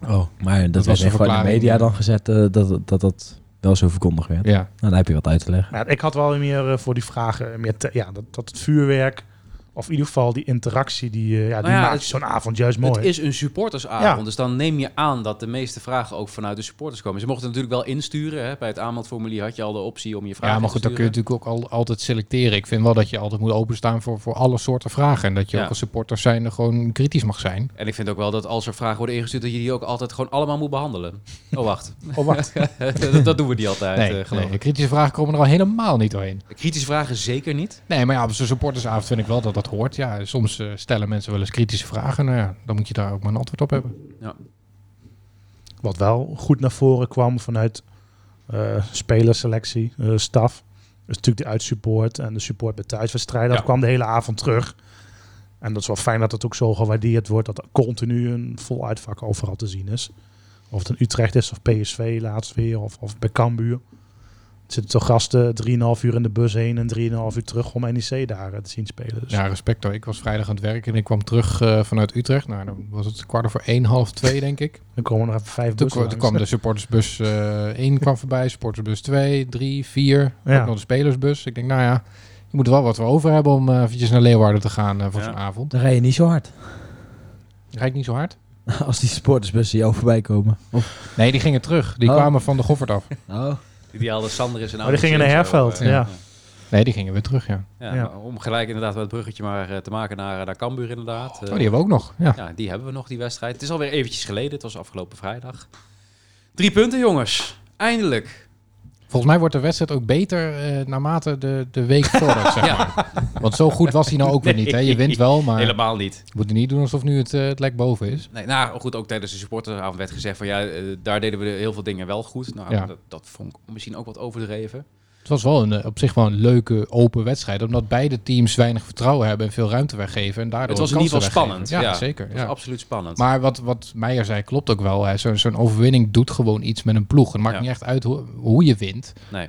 Oh, maar dat, was echt de media dan gezet eh, dat, dat dat wel zo verkondigd werd. Ja. Nou, dan heb je wat uit te leggen. Maar ik had wel meer eh, voor die vragen... Meer te- ja, dat, dat het vuurwerk Of in ieder geval die interactie, die, eh, ja, die ja, maakt het- zo'n avond juist mooi. Het is een supportersavond, Ja. dus dan neem je aan dat de meeste vragen ook vanuit de supporters komen. Ze mochten natuurlijk wel insturen. Hè. Bij het aanmeldformulier had je al de optie om je vragen Ja, maar goed, dan kun je natuurlijk ook al, altijd selecteren. Ik vind wel dat je altijd moet openstaan voor, voor alle soorten vragen. En dat je Ja. ook als supporter zijn gewoon kritisch mag zijn. En ik vind ook wel dat als er vragen worden ingestuurd, dat je die ook altijd gewoon allemaal moet behandelen. Oh, wacht. Oh, wacht. (laughs) dat, dat doen we niet altijd, Nee, eh, geloof nee, kritische vragen komen er al helemaal niet doorheen. Kritische vragen zeker niet. Nee, maar ja, op zo'n supportersavond vind ik wel dat dat hoort. Ja, soms eh, stellen mensen wel eens kritische vragen. Nou ja, dan moet je daar ook maar een antwoord op hebben. Wat wel goed naar voren kwam vanuit eh spelerselectie, eh, staf. is natuurlijk de uitsupport en de support bij thuiswedstrijden. Ja. Dat kwam de hele avond terug. En dat is wel fijn dat het ook zo gewaardeerd wordt. Dat er continu een vol uitvak overal te zien is. Of het een Utrecht is of PSV laatst weer. Of, of bij Cambuur. Zitten toch gasten 3,5 uur in de bus heen en 3,5 uur terug om NEC daar eh, te zien spelen. Dus Ja, respect hoor. Ik was vrijdag aan het werken en ik kwam terug eh, vanuit Utrecht. Nou, dan was het kwart over één, half twee, denk ik. dan komen er nog even vijf Toen, bussen toen kwam de supportersbus eh 1 kwam voorbij, supportersbus 2, 3, 4. Ja. Ook nog de spelersbus. Ik denk, nou ja, je moet er wel wat voor over hebben om eventjes naar Leeuwarden te gaan eh, voor Ja. zo'n avond. Dan rij je niet zo hard. Rijdt niet zo hard? (laughs) Als die supportersbussen jou voorbij komen. Of, Nee, die gingen terug. Die Oh. kwamen van de Goffert af. oh. Die haalde Sander is een Oh, die gingen naar Herveld, ja. Nee, die gingen weer terug, ja. Ja, Ja. maar om gelijk inderdaad wel het bruggetje maar eh, te maken naar, naar Cambuur inderdaad. Oh, die hebben we ook nog. Ja. Ja, die hebben we nog, die wedstrijd. Het is alweer eventjes geleden. Het was afgelopen vrijdag. Drie punten, jongens. Eindelijk. Volgens mij wordt de wedstrijd ook beter eh, naarmate de, de week (laughs) vordert, zeg maar. Want zo goed was hij nou ook weer niet. Hè? Je wint wel, maar Helemaal niet. je moet er niet doen alsof nu het, eh, het lek boven is. Nee, nou goed, ook tijdens de supporteravond werd gezegd van ja, eh, daar deden we heel veel dingen wel goed. Nou, Ja. dat, dat vond ik misschien ook wat overdreven. Het was wel een, eh, op zich wel een leuke open wedstrijd. Omdat beide teams weinig vertrouwen hebben en veel ruimte weggeven. En daardoor Het was in ieder geval spannend. Ja, zeker. Het was Ja. absoluut spannend. Maar wat, wat Meijer zei klopt ook wel. hè. Zo- Zo'n overwinning doet gewoon iets met een ploeg. Het maakt Ja. niet echt uit hoe, hoe je wint. nee.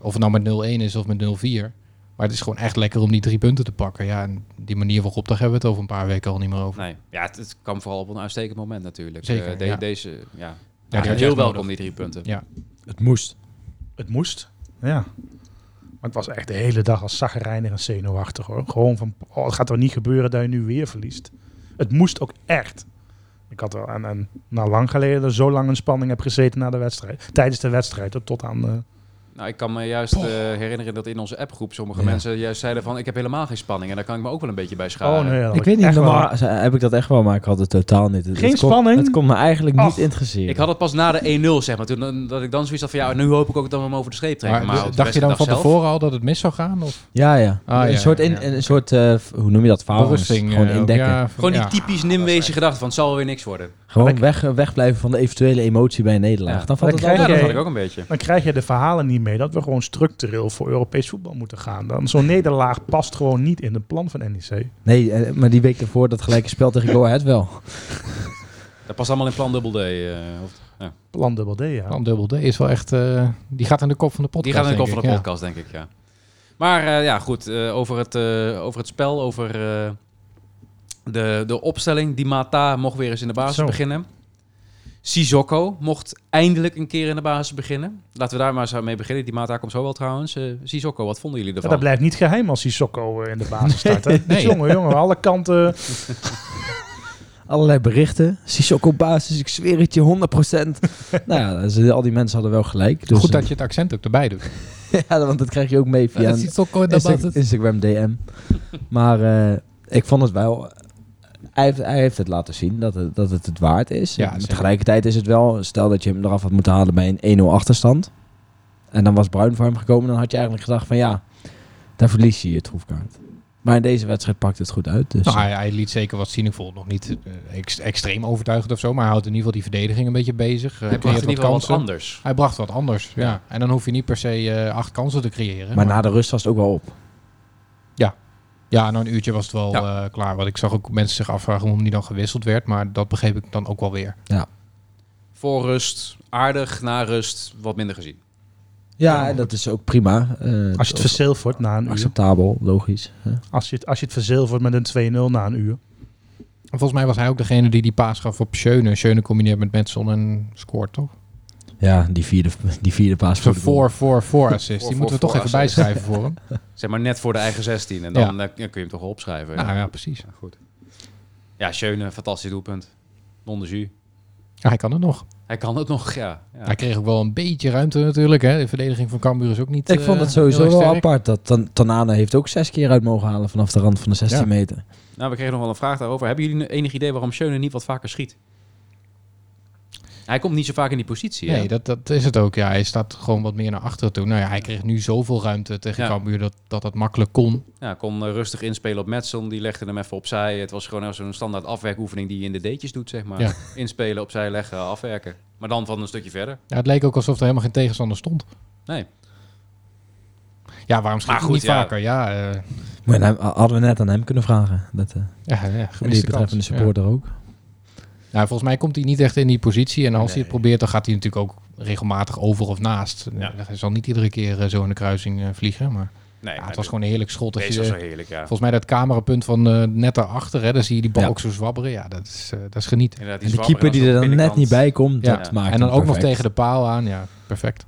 Of het nou met 0-1 is of met 0-4. Maar het is gewoon echt lekker om die drie punten te pakken. Ja, en die manier waarop, daar hebben we het over een paar weken al niet meer over. nee. Ja, het, het kwam vooral op een uitstekend moment natuurlijk. Zeker, Eh, de- ja. Deze, ja, ja, heel welkom die drie punten. Ja. Het moest. Het moest, ja. Maar het was echt de hele dag als zaggerijnig en zenuwachtig hoor. Gewoon van, oh, het gaat toch niet gebeuren dat je nu weer verliest. Het moest ook echt. Ik had wel en, en nou, lang geleden zo lang in spanning heb gezeten na de wedstrijd. Tijdens de wedstrijd, tot aan... Nou, ik kan me juist eh, herinneren dat in onze appgroep sommige Ja. mensen juist zeiden van ik heb helemaal geen spanning. En daar kan ik me ook wel een beetje bij scharen. oh nee, Ik weet niet, normaal heb ik dat echt wel, maar ik had het totaal niet. Het, Geen het kon- spanning? het kon me eigenlijk Och. niet interesseren. Ik had het pas na de 1-0 zeg maar. Toen, dat ik dan zoiets had van ja, nu hoop ik ook dat we hem over de streep trekken. Maar, dacht je dan van zelf- tevoren al dat het mis zou gaan? Of? Ja, ja. Ah, een, ja, soort in, ja. een soort, eh, f- hoe noem je dat. Gewoon eh, indekken. ja, van- Gewoon die ja. typisch Nimwezen gedachte van het zal wel weer niks worden. Gewoon weg, wegblijven van de eventuele emotie bij een nederlaag. Dan valt het ook een beetje. Dan krijg je de verhalen niet mee dat we gewoon structureel voor Europees voetbal moeten gaan. Dan Zo'n nederlaag past gewoon niet in het plan van NEC. Nee, eh, maar die week ervoor dat gelijke spel tegen Go Ahead wel. Dat past allemaal in plan dubbel D. eh, of- ja. Plan dubbel D, ja. Dan dubbel D is wel echt... eh, die gaat in de kop van de podcast, Die gaat in de kop van de ja. podcast, denk ik, ja. Maar eh, ja, goed. eh, over, het, eh, over het spel, over eh, de, de opstelling. Die Mata mocht weer eens in de basis Zo. beginnen. Sissoko mocht eindelijk een keer in de basis beginnen. Laten we daar maar eens mee beginnen. Die Mata komt zo wel trouwens. Eh Sissoko, wat vonden jullie Ja, ervan? dat blijft niet geheim als die Sokko eh, in de basis staat. Hè? Nee. Jongen, jongen, alle kanten. (laughs) Allerlei berichten. Sissoko basis, ik zweer het je, 100%. (laughs) nou ja, ze- al die mensen hadden wel gelijk. Dus, Goed dat je het accent ook erbij doet. (laughs) ja, want dat krijg je ook mee via Ja, dat Insta- basis. Instagram DM. maar eh, ik vond het wel... Hij heeft, hij heeft het laten zien dat het, dat het het waard is. Ja, tegelijkertijd is het wel... Stel dat je hem eraf had moeten halen bij een 1-0 achterstand. En dan was Bruin voor hem gekomen. Dan had je eigenlijk gedacht van ja, daar verlies je je troefkaart. Maar in deze wedstrijd pakt het goed uit. Dus Nou, hij, hij liet zeker wat zien. Ik vond nog niet eh, ex- extreem overtuigend of zo. Maar hij houdt in ieder geval die verdediging een beetje bezig. Uh, Hij bracht in ieder geval wat anders. Hij bracht wat anders, ja. Ja. En dan hoef je niet per se eh, acht kansen te creëren. maar na de rust was het ook wel op. Ja, na een uurtje was het wel Ja. eh, klaar. Want ik zag ook mensen zich afvragen waarom hij dan gewisseld werd. Maar dat begreep ik dan ook wel weer. Voor rust, aardig. Na rust, wat minder gezien. Ja, en dat is ook prima. Eh, Als je het verzilvert na een uur. acceptabel, logisch. hè. Als je het, als je het verzilvert met een 2-0 na een uur. En volgens mij was hij ook degene die die paas gaf op Schöne. Schöne combineert met Metson en scoort, toch? Ja, die vierde, die vierde paas voor de goal. 4 4 4 assist. Voor- Die moeten we voor- toch even voor bijschrijven voor hem. (laughs) Zeg maar net voor de eigen 16. En dan kun je hem toch wel opschrijven. Nou ja, precies. Ja, goed. Ja, Schöne, fantastisch doelpunt. Non de jus. Ja, hij kan het nog. Hij kan het nog, ja. ja. Hij kreeg ook wel een beetje ruimte natuurlijk. Hè. De verdediging van Cambuur is ook niet Ik vond eh, het sowieso wel sterk. apart. Dat Tan- Tanane heeft ook zes keer uit mogen halen vanaf de rand van de 16 Ja. meter. Nou, we kregen nog wel een vraag daarover. Hebben jullie enig idee waarom Schöne niet wat vaker schiet? Hij komt niet zo vaak in die positie. hè? Nee, dat, dat is het ook. Ja, hij staat gewoon wat meer naar achteren toe. Nou ja, hij kreeg nu zoveel ruimte tegen Ja. Cambuur dat, dat dat makkelijk kon. Ja, kon eh, rustig inspelen op Metson. Die legde hem even opzij. Het was gewoon zo'n standaard afwerkoefening die je in de D'tjes doet, zeg maar. Ja. (laughs) Inspelen, opzij leggen, afwerken. Maar dan van een stukje verder. Ja, het leek ook alsof er helemaal geen tegenstander stond. Nee. Ja, waarom schiet hij goed, niet ja. vaker? Ja, eh Maar hem, hadden we net aan hem kunnen vragen. Dat, eh, ja, ja en die betreffende kans. Ja. supporter ook. Nou, volgens mij komt hij niet echt in die positie. En als hij het probeert, dan gaat hij natuurlijk ook regelmatig over of naast. Ja. Hij zal niet iedere keer eh, zo in de kruising eh, vliegen. Maar Nee, ja, het was gewoon een heerlijk schot. Als Deze je, was heerlijk, ja. volgens mij dat camerapunt van eh, net daarachter, hè, dan zie je die bal Ja. ook zo zwabberen. Ja, dat is, eh, dat is genieten. Inderdaad, En de keeper die er dan net niet bij komt, Ja. dat maakt en dan hem ook nog tegen de paal aan. Ja, perfect.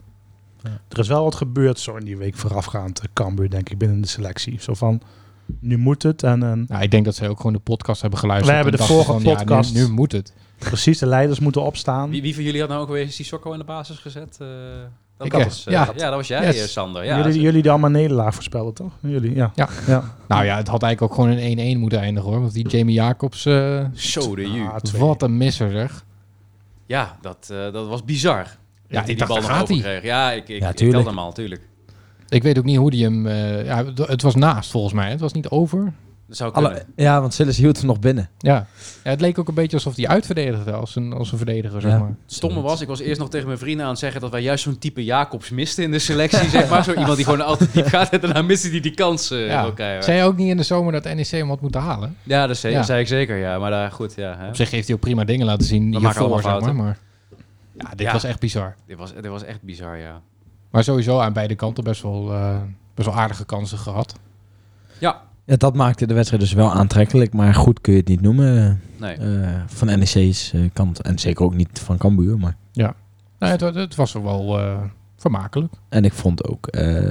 Er is wel wat gebeurd zo in die week voorafgaand. Cambuur, denk ik, binnen de selectie. Zo van, nu moet het. En, en Nou, ik denk dat zij ook gewoon de podcast hebben geluisterd. We hebben en de vorige van, podcast- Ja, nu, nu moet het. precies, de leiders moeten opstaan. Wie, wie van jullie had nou ook weer Sissoko in de basis gezet? Eh, dat Ik, was, eh, eh, ja. ja. dat was jij, Yes. eh, Sander. Ja, jullie, jullie die allemaal nederlaag voorspelden, toch? Jullie, ja. Ja. ja. Nou ja, het had eigenlijk ook gewoon een 1-1 moeten eindigen hoor. Want die Jamie Jacobs, eh, Zo de ju. Ah, wat een misser zeg. Ja, dat, eh, dat was bizar. Ja, ik die dacht, bal nog gaat hij. Ja, ik, ik, Ja, ik telde hem al, tuurlijk. Ik weet ook niet hoe die hem... eh, ja, het- was naast volgens mij. Het was niet over. Dat zou. Alle, ja, want Sillis hield hem nog binnen. Ja. ja, het leek ook een beetje alsof hij uitverdedigde als een, als een verdediger, zeg Ja. maar. Het stomme was, ik was eerst nog tegen mijn vrienden aan het zeggen dat wij juist zo'n type Jacobs misten in de selectie, zeg maar. (laughs) Zo iemand die gewoon altijd diep gaat en daarna miste die die kans eh Ja. Zei je ook niet in de zomer dat NEC hem had moeten halen? Ja, dat zei, Ja. zei ik zeker, ja. Maar daar, goed, ja. Hè. Op zich heeft hij ook prima dingen laten zien hiervoor, zeg maar. ja, dit Ja. was echt bizar. Dit, was, dit was echt bizar, ja. Maar sowieso aan beide kanten best wel, eh, best wel aardige kansen gehad. Ja, Ja, dat maakte de wedstrijd dus wel aantrekkelijk, maar goed kun je het niet noemen nee. eh, van NEC's eh, kant. En zeker ook niet van Cambuur, maar... Nou, het, het was er wel eh, vermakelijk. En ik vond ook, eh,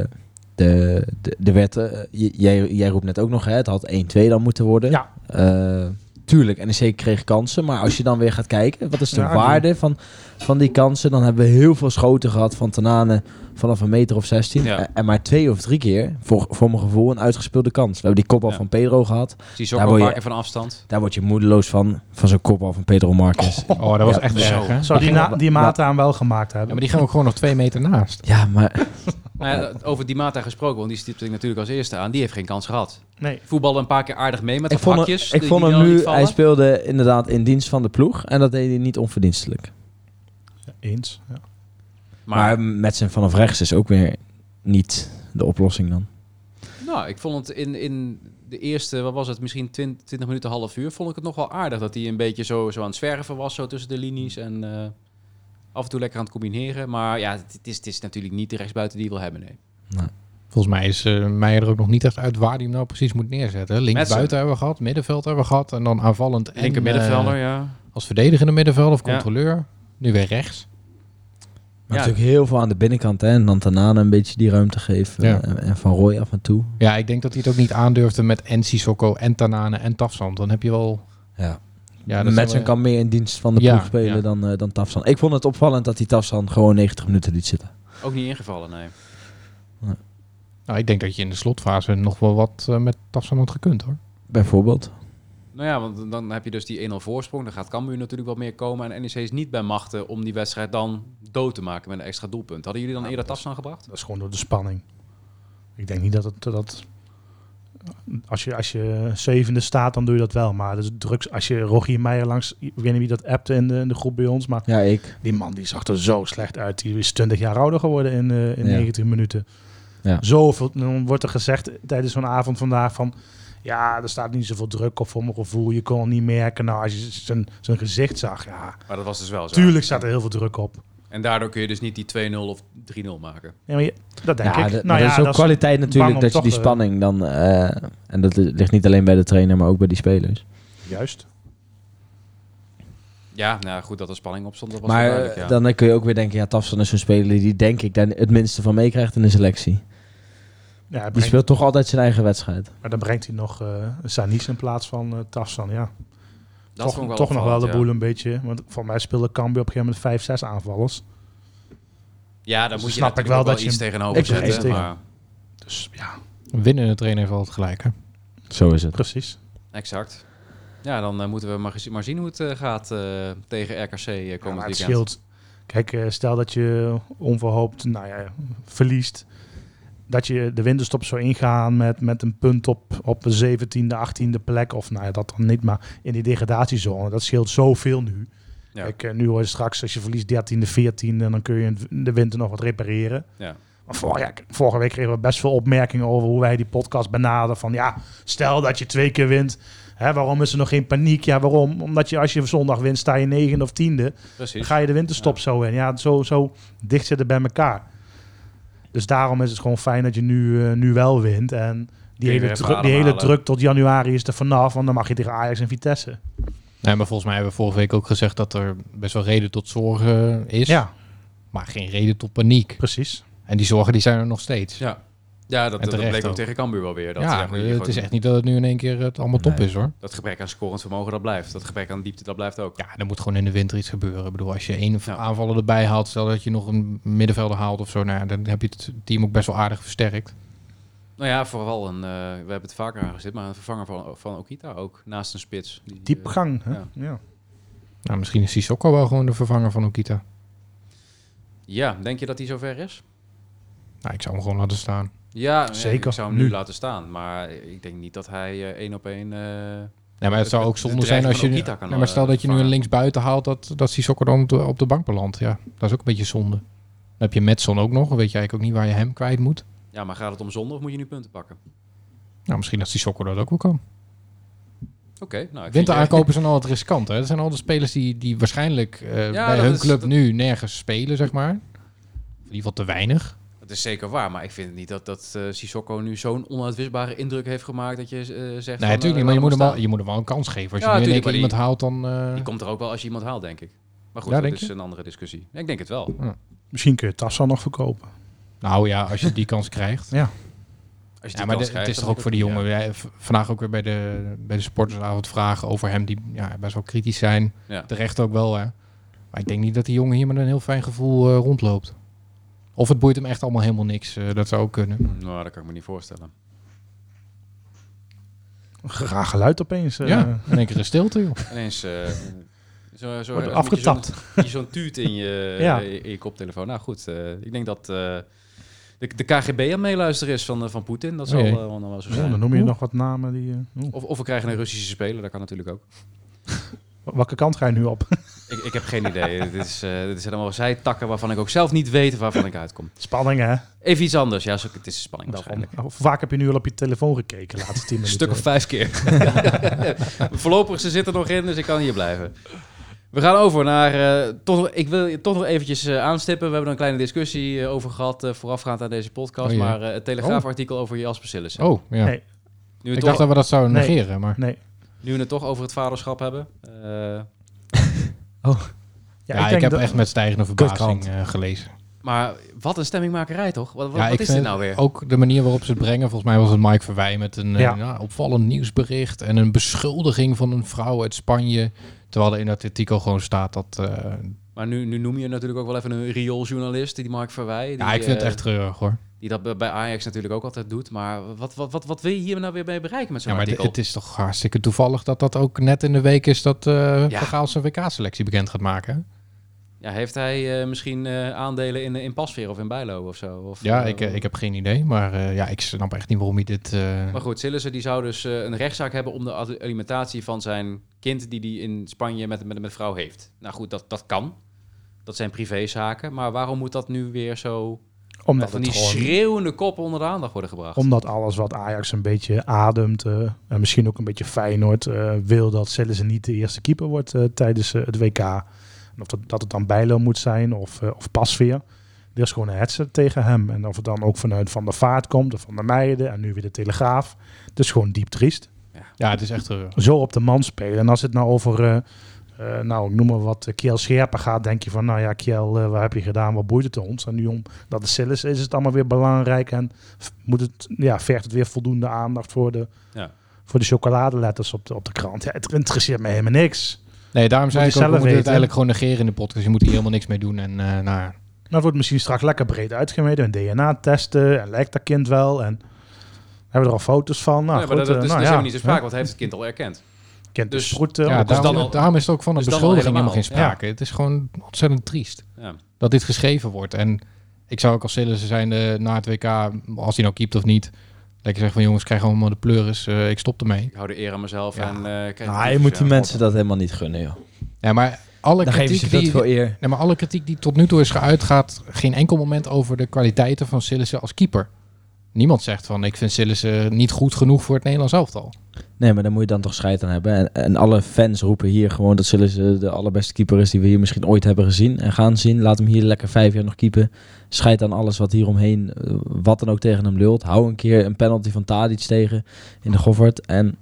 de, de, de wet, jij, jij roept net ook nog, hè, het had 1-2 dan moeten worden. Ja. Eh, tuurlijk, NEC kreeg kansen, maar als je dan weer gaat kijken, wat is de Ja, waarde van, van die kansen? Dan hebben we heel veel schoten gehad van Tanane vanaf een meter of 16. Ja. Eh, En maar twee of drie keer, voor, voor mijn gevoel, een uitgespeelde kans. We hebben die kopbal Ja. van Pedro gehad. Zie je ook Daar word paar je- keer van afstand. Daar word je moedeloos van, van zo'n kopbal van Pedro Marquez. Oh, dat was Ja, echt zo. erg, hè? Zou die, na, die maat aan wel gemaakt hebben? Ja, maar die ging ook gewoon nog twee meter naast. Ja, maar (laughs) Nou ja, over die Mata gesproken, want die stipte ik natuurlijk als eerste aan. Die heeft geen kans gehad. Nee. Voetballen een paar keer aardig mee met ik de vond, hem- hakjes. ik die- vond die hem nu, hij speelde inderdaad in dienst van de ploeg. En dat deed hij niet onverdienstelijk. Eens. Ja. Maar, met zijn vanaf rechts is ook weer niet de oplossing dan. Nou, ik vond het in, in de eerste, wat was het, misschien 20, 20 minuten, half uur, vond ik het nog wel aardig. Dat hij een beetje zo, zo aan het zwerven was, zo tussen de linies. En eh, af en toe lekker aan het combineren. Maar ja, het, is, het is natuurlijk niet de rechtsbuiten die je wil hebben, nee. Volgens mij is eh Meijer er ook nog niet echt uit waar hij hem nou precies moet neerzetten. Links Metsen. buiten hebben we gehad, middenveld hebben we gehad. En dan aanvallend en Linker middenvelder, eh, ja. als verdedigende middenvelder of Ja. controleur. Nu weer rechts. Maar Ja. natuurlijk heel veel aan de binnenkant. Hè? En dan Tanane een beetje die ruimte geven. Ja. eh, En Van Roy af en toe. Ja, ik denk dat hij het ook niet aandurfde met en Sissoko en Tanane en Tafsand. Dan heb je wel... Ja. Ja, wel- kan meer in dienst van de Ja, ploeg spelen ja. dan, eh dan Tafsan. Ik vond het opvallend dat hij Tafsan gewoon 90 minuten liet zitten. Ook niet ingevallen, nee. Nou, ik denk dat je in de slotfase nog wel wat eh, met Tafsand had gekund hoor. Bijvoorbeeld. Nou ja, want dan heb je dus die 1-0 voorsprong. Dan gaat Cambuur natuurlijk wat meer komen. En NEC is niet bij machten om die wedstrijd dan dood te maken met een extra doelpunt. Hadden jullie dan Ja, eerder dat is- Tafsan gebracht? Dat is gewoon door de spanning. Ik denk niet dat het... Dat, als, je, als je zevende staat, dan doe je dat wel. Maar dus drugs, als je Rogier Meijer langs... Ik weet niet wie dat appte in de, in de groep bij ons. Maar Ja, ik. die man die zag er zo slecht uit. Die is 20 jaar ouder geworden in, eh, in Ja. 90 minuten. Ja. Zoveel, dan wordt er gezegd tijdens zo'n avond vandaag van... Ja, er staat niet zoveel druk op voor mijn gevoel. Je kon het niet merken. Nou, als je zijn, zijn gezicht zag, ja... Maar dat was dus wel zo. Tuurlijk staat er heel veel druk op. En daardoor kun je dus niet die 2-0 of 3-0 maken. Ja, maar je- dat denk ja, ik. nou maar ja, dat is ook kwaliteit natuurlijk dat je die eh, spanning dan... eh, en dat ligt niet alleen bij de trainer, maar ook bij die spelers. Juist. Ja, nou goed dat er spanning op stond. Dat was Maar duidelijk, eh, ja. dan kun je ook weer denken, ja, Tafsan is zo'n speler die denk ik daar het minste van meekrijgt in de selectie. Ja, hij Die speelt toch altijd zijn eigen wedstrijd. maar dan brengt hij nog eh Sanis in plaats van eh Tafsan. Ja, dat toch, toch nog wel de boel een beetje. Want voor mij speelde Cambuur op een gegeven moment vijf, zes aanvallers. Ja, ja dan Dus moet je snap ik natuurlijk wel dat je- iets tegenover Ik zetten. iets tegen- maar, Dus ja, Een winnende trainer heeft altijd gelijk, hè? Zo is het. precies. exact. Ja, dan eh, moeten we maar, zien hoe het gaat eh, tegen RKC Ja, komend maar het weekend. scheelt. Kijk, eh, stel dat je onverhoopt nou ja, verliest. Dat je de winterstop zou ingaan met, met een punt op, op de 17e, 18e plek. Of nou ja, dat dan niet, maar in die degradatiezone. Dat scheelt zoveel nu. Ja. Kijk, eh, nu hoor je straks, als je verliest 13e, 14e, dan kun je de winter nog wat repareren. Ja. Maar vor, ja, vorige week kregen we best veel opmerkingen over hoe wij die podcast benaderen. Van ja, stel dat je twee keer wint. Hè, waarom is er nog geen paniek? Ja, waarom? Omdat je als je zondag wint, sta je negende of tiende. Dan Precies. ga je de winterstop Ja. zo in. Ja, zo, zo dicht zitten bij elkaar. Dus daarom is het gewoon fijn dat je nu, eh, nu wel wint. En die, hele, druk, die hele druk tot januari is er vanaf. Want dan mag je tegen Ajax en Vitesse. Nee, maar volgens mij hebben we vorige week ook gezegd dat er best wel reden tot zorgen is. Ja, Maar geen reden tot paniek. precies. En die zorgen die zijn er nog steeds. Ja, ja dat, dat bleek ook ook. tegen Cambuur wel weer. Dat, ja, eh, het gewoon- is echt niet dat het nu in één keer het allemaal top Nee. is hoor. Dat gebrek aan scorend vermogen, dat blijft. Dat gebrek aan diepte, dat blijft ook. Ja, er moet gewoon in de winter iets gebeuren. Ik bedoel, als je één Ja. aanvaller erbij haalt, stel dat je nog een middenvelder haalt of zo, nou ja, dan heb je het team ook best wel aardig versterkt. Nou ja, vooral een, eh, we hebben het vaker aangezet, maar een vervanger van, van Okita ook, naast een spits. Die, eh, Diepgang. Hè? ja. Ja. Nou, misschien is Sissoko wel gewoon de vervanger van Okita. ja, denk je dat hij zover is? Nou, ik zou hem gewoon laten staan. Ja, Zeker, Ik zou hem nu nu. laten staan, maar ik denk niet dat hij eh, één op één... eh, Nee, maar het zou ook zonde zijn als je... Okita kan, Nee, maar stel eh, dat je nu een linksbuiten haalt, dat, dat Sissoko dan op de, bank belandt. Ja, dat is ook een beetje zonde. Dan heb je Metson ook nog. Dan weet je eigenlijk ook niet waar je hem kwijt moet. ja, maar gaat het om zonde of moet je nu punten pakken? Nou, misschien dat Sissoko dat ook wel kan. Oké, nou... ik vind je- Winteraankopen zijn altijd riskant. Hè? Dat zijn al de spelers die, die waarschijnlijk eh, bij hun is- club dat- nu nergens spelen, zeg maar. In ieder geval te weinig. Dat is zeker waar, maar ik vind niet dat, dat eh Sissoko nu zo'n onuitwisbare indruk heeft gemaakt dat je eh, zegt... Nee, van, natuurlijk eh, niet. Maar je moet, hem je moet hem wel een kans geven. Als Ja, je nu in één tuurlijk, keer maar iemand haalt, dan... eh, Die komt er ook wel als je iemand haalt, denk ik. Maar goed, Ja, dat is je? een andere discussie. Ja, ik denk het wel. Misschien kun je Tassan nog verkopen. Nou ja, als je die kans krijgt. Als je Ja, die maar kans de- het krijgt, is toch ook voor die jongen. Ja, vandaag ook weer bij de, bij de supportersavond vragen over hem die ja, best wel kritisch zijn. Ja. Terecht ook wel, hè. Maar ik denk niet dat die jongen hier met een heel fijn gevoel eh, rondloopt. Of het boeit hem echt allemaal helemaal niks. eh, dat zou ook kunnen. Nou, dat kan ik me niet voorstellen. Graag geluid opeens. eh. ja, in één keer een stilte, joh. Ineens eh, zo, zo, Wordt afgetapt. Zo'n, zo'n tuut in je, (laughs) Ja. in je koptelefoon. Nou goed, eh, ik denk dat eh, de, de KGB aan meeluisteren is van, van Poetin. Dat zal eh, wel nog wel zo Ja, zijn. dan noem je Oeh. nog wat namen die. eh. Of, of we krijgen een Russische speler, dat kan natuurlijk ook. Welke kant ga je nu op? Ik, ik heb geen idee. (laughs) dit, is, eh dit zijn allemaal zijtakken waarvan ik ook zelf niet weet waarvan ik uitkom. Spanning, hè? Even iets anders. Ja, zo, het is spanning Daarom. waarschijnlijk. Hoe vaak heb je nu al op je telefoon gekeken? de Laatste tien Een (laughs) minuten. stuk of vijf keer. (laughs) Voorlopig, ze zitten er nog in, dus ik kan hier blijven. We gaan over naar... eh, toch, ik wil je toch nog eventjes eh, aanstippen. We hebben er een kleine discussie eh, over gehad eh, voorafgaand aan deze podcast. Oh, maar eh, het Telegraafartikel over Jasper Sillissen. Oh, ja. Nee. nu, we Ik het dacht toch, dat we dat zouden Nee. negeren, maar... Nee. nu we het toch over het vaderschap hebben. Eh, Ja, ik, denk heb dat- echt met stijgende verbazing eh, gelezen. maar wat een stemmingmakerij, toch? Wat, wat, ja, wat ik is vind dit nou weer? Ook de manier waarop ze het brengen. Volgens mij was het Mike Verwij met een eh, Ja. nou, opvallend nieuwsbericht. En een beschuldiging van een vrouw uit Spanje. Terwijl er in dat artikel gewoon staat dat... eh, Maar nu, nu noem je natuurlijk ook wel even een riooljournalist, die Mark Verwij. Die, ja, ik vind het eh, echt treurig hoor. Die dat bij- Ajax natuurlijk ook altijd doet. Maar wat, wat, wat, wat wil je hier nou weer mee bereiken met zo'n Ja, maar artikel? het is toch hartstikke toevallig dat dat ook net in de week is dat eh Ja. Gaal zijn WK-selectie bekend gaat maken. Ja, heeft hij eh, misschien eh, aandelen in, in Pasveer of in Bijlo of zo? Of, Ja, ik, ik heb geen idee. Maar ja, ik snap echt niet waarom hij dit... Maar goed, Sillissen die zou dus een rechtszaak hebben om de alimentatie van zijn kind die hij in Spanje met, met, met vrouw heeft. Nou goed, dat, dat kan. Dat zijn privézaken. Maar waarom moet dat nu weer zo Omdat, van die gewoon, schreeuwende koppen onder de aandacht worden gebracht? omdat alles wat Ajax een beetje ademt, eh, en misschien ook een beetje Feyenoord, eh, wil dat Sillissen niet de eerste keeper wordt eh, tijdens het WK. En of dat, dat het dan Bijlo moet zijn of, of Pasveer. Er is gewoon een hetze tegen hem. En of het dan ook vanuit Van der Vaart komt of Van der Meijden en nu weer de Telegraaf. Het is gewoon diep triest. ja, het is echt. Zo op de man spelen. En als het nou over eh, eh, nou, ik noem maar wat, uh, Kiel Scherpen gaat, denk je van, nou ja, Kiel, uh, wat heb je gedaan, wat boeit het ons? En nu omdat het Silis is, is het allemaal weer belangrijk en moet het, ja, vergt het weer voldoende aandacht voor de, Ja. voor de chocoladeletters op de, op de krant. Ja, het interesseert me helemaal niks. Nee, daarom zei Moet ik ook, we zelf moeten het eigenlijk gewoon negeren in de podcast. Je moet hier helemaal niks mee doen. En eh nou, Nou, het wordt misschien straks lekker breed uitgemeten. Een DNA-testen en lijkt dat kind wel. En hebben we er al foto's van. Nou, nee, maar goed, dat, dat eh, is, nou ja, helemaal niet te sprake, hè? want hij heeft het kind al erkend. Kind dus- dus goed. eh, ja, dus daarom, dan al- daarom is het ook van een dus beschuldiging helemaal geen sprake. Het is gewoon ontzettend triest Ja. dat dit geschreven wordt. En ik zou ook als Sillissen zijn de, na het WK, als hij nou keept of niet, lekker zeggen van jongens, krijg allemaal de pleuris. eh, ik stop ermee. Ik hou de eer aan mezelf Ja. en eh Nou, je moet die mensen dat helemaal niet gunnen, joh. Ja, maar alle Dan geven ze kritiek die, eer. Nee, maar alle kritiek die tot nu toe is geuit gaat geen enkel moment over de kwaliteiten van Sillissen als keeper. Niemand zegt van ik vind Sillissen niet goed genoeg voor het Nederlands elftal. Nee, maar daar moet je dan toch scheid aan hebben. En, en alle fans roepen hier gewoon dat Sillis eh, de allerbeste keeper is die we hier misschien ooit hebben gezien en gaan zien. Laat hem hier lekker vijf jaar nog keepen. Scheid aan alles wat hieromheen, eh, wat dan ook tegen hem lult. Hou een keer een penalty van Tadic tegen in de Goffert en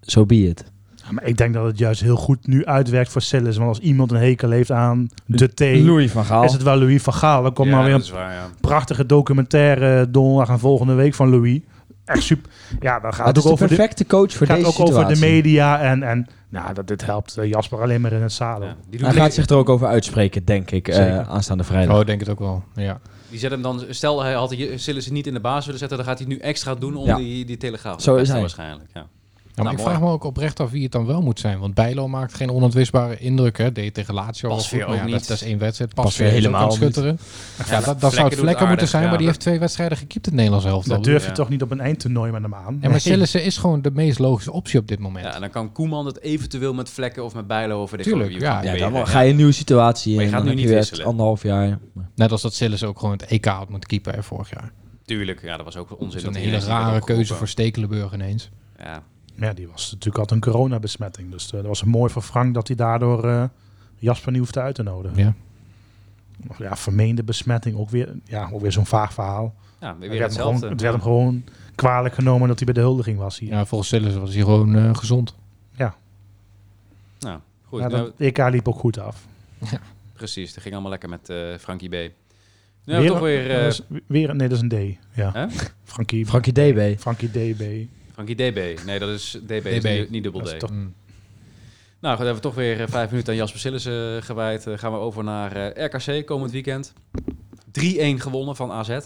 zo so be it. Ja, maar ik denk dat het juist heel goed nu uitwerkt voor Sillis. Want als iemand een hekel heeft aan de T, Louis van Gaal. is het wel Louis van Gaal. Dan komt ja, maar weer een is waar, ja. prachtige documentaire donderdag en volgende week van Louis. Echt super. Ja, dan gaat het ook over de, perfecte coach voor gaat deze ook situatie. over de media. En, en nou, dat, dit helpt eh, Jasper alleen maar in het zadel. Ja. Die, Hij gaat zich er ook over uitspreken, denk ik, eh, aanstaande vrijdag. Oh, ik denk het ook wel. Ja. die zet hem dan, stel hij had Sillis niet in de baas willen zetten, dan gaat hij nu extra doen om Ja. die, die telegraaf te Zo is hij. waarschijnlijk. Ja. Ja, maar Nou, ik mooi. vraag me ook oprecht af wie het dan wel moet zijn. Want Bijlo maakt geen onuitwisbare indruk. Hè. Deed tegen Lazio al goed, maar ook ja, niet. Dat, dat is één wedstrijd. Pasveer Pasveer helemaal helemaal schutteren. Ja, dat, dat zou het vlekken moeten zijn. ja. Maar die heeft twee wedstrijden gekiept het Nederlands elftal. Dat durf je ja. toch niet op een eindtoernooi met hem aan. Ja, maar Sillissen is gewoon de meest logische optie op dit moment. Ja, en dan kan Koeman het eventueel met Vlekken of met Bijlo over de Tuurlijk, ja. Ja, weer, dan ga je een nieuwe situatie in. Maar je gaat nu niet wisselen. anderhalf jaar. Net als dat Sillissen ook gewoon het EK had moeten keeper vorig jaar. Tuurlijk, ja, dat was ook Dat onzin. is een dat hele rare keuze voor Stekelenburg ineens. Ja, Ja, die was natuurlijk altijd een coronabesmetting. Dus eh, dat was mooi voor Frank dat hij daardoor eh, Jasper niet hoefde uit te nodigen. Ja. Of Ja, vermeende besmetting, ook weer, ja, ook weer zo'n vaag verhaal. ja Het weer werd, hem gewoon, hetzelfde. het werd hem gewoon kwalijk genomen dat hij bij de huldiging was hier. ja, volgens Sillissen was hij gewoon eh, gezond. Nou, goed. Ja, nou, dat EK liep ook goed af. precies, dat ging allemaal lekker met eh Frankie B. Nu hebben we toch weer eh, weer, nee, dat is een D. Ja. Frankie, Frankie DB. Frankie DB. Frankie DB. Nee, dat is DB, is niet, niet dubbel D. toch- Mm. Nou, goed, hebben we toch weer eh, vijf minuten aan Jasper Sillissen eh, gewijd. Eh, gaan we over naar RKC komend weekend. 3-1 gewonnen van AZ.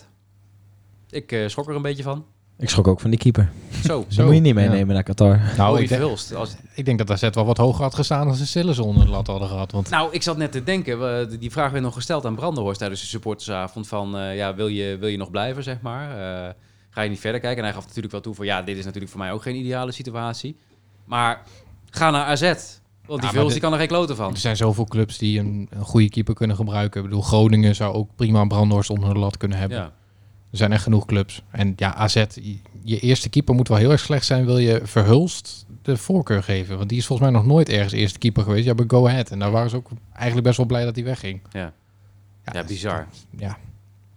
Ik schrok er een beetje van. Ik schrok ook van die keeper. Zo, (laughs) Dat moet je niet meenemen naar Qatar. Nou, ik, denk-. Als, ik denk dat AZ wel wat hoger had gestaan als ze Sillissen onder de lat hadden gehad. Want Nou, ik zat net te denken, we- die vraag werd nog gesteld aan Brandenhorst tijdens de supportersavond van, eh, ja, wil je, wil je nog blijven, zeg maar? Eh, ga je niet verder kijken? En hij gaf natuurlijk wel toe van, ja, dit is natuurlijk voor mij ook geen ideale situatie. Maar ga naar AZ, want die dit- die kan er geen kloten van. er zijn zoveel clubs die een, een goede keeper kunnen gebruiken. Ik bedoel, Groningen zou ook prima een Brandhorst onder de lat kunnen hebben. Ja, Er zijn echt genoeg clubs. En ja, AZ, je- eerste keeper moet wel heel erg slecht zijn. Wil je Verhulst de voorkeur geven? Want die is volgens mij nog nooit ergens eerste keeper geweest. Ja, bij Go Ahead. En daar waren ze ook eigenlijk best wel blij dat hij wegging. ja. ja, is- bizar. Ja,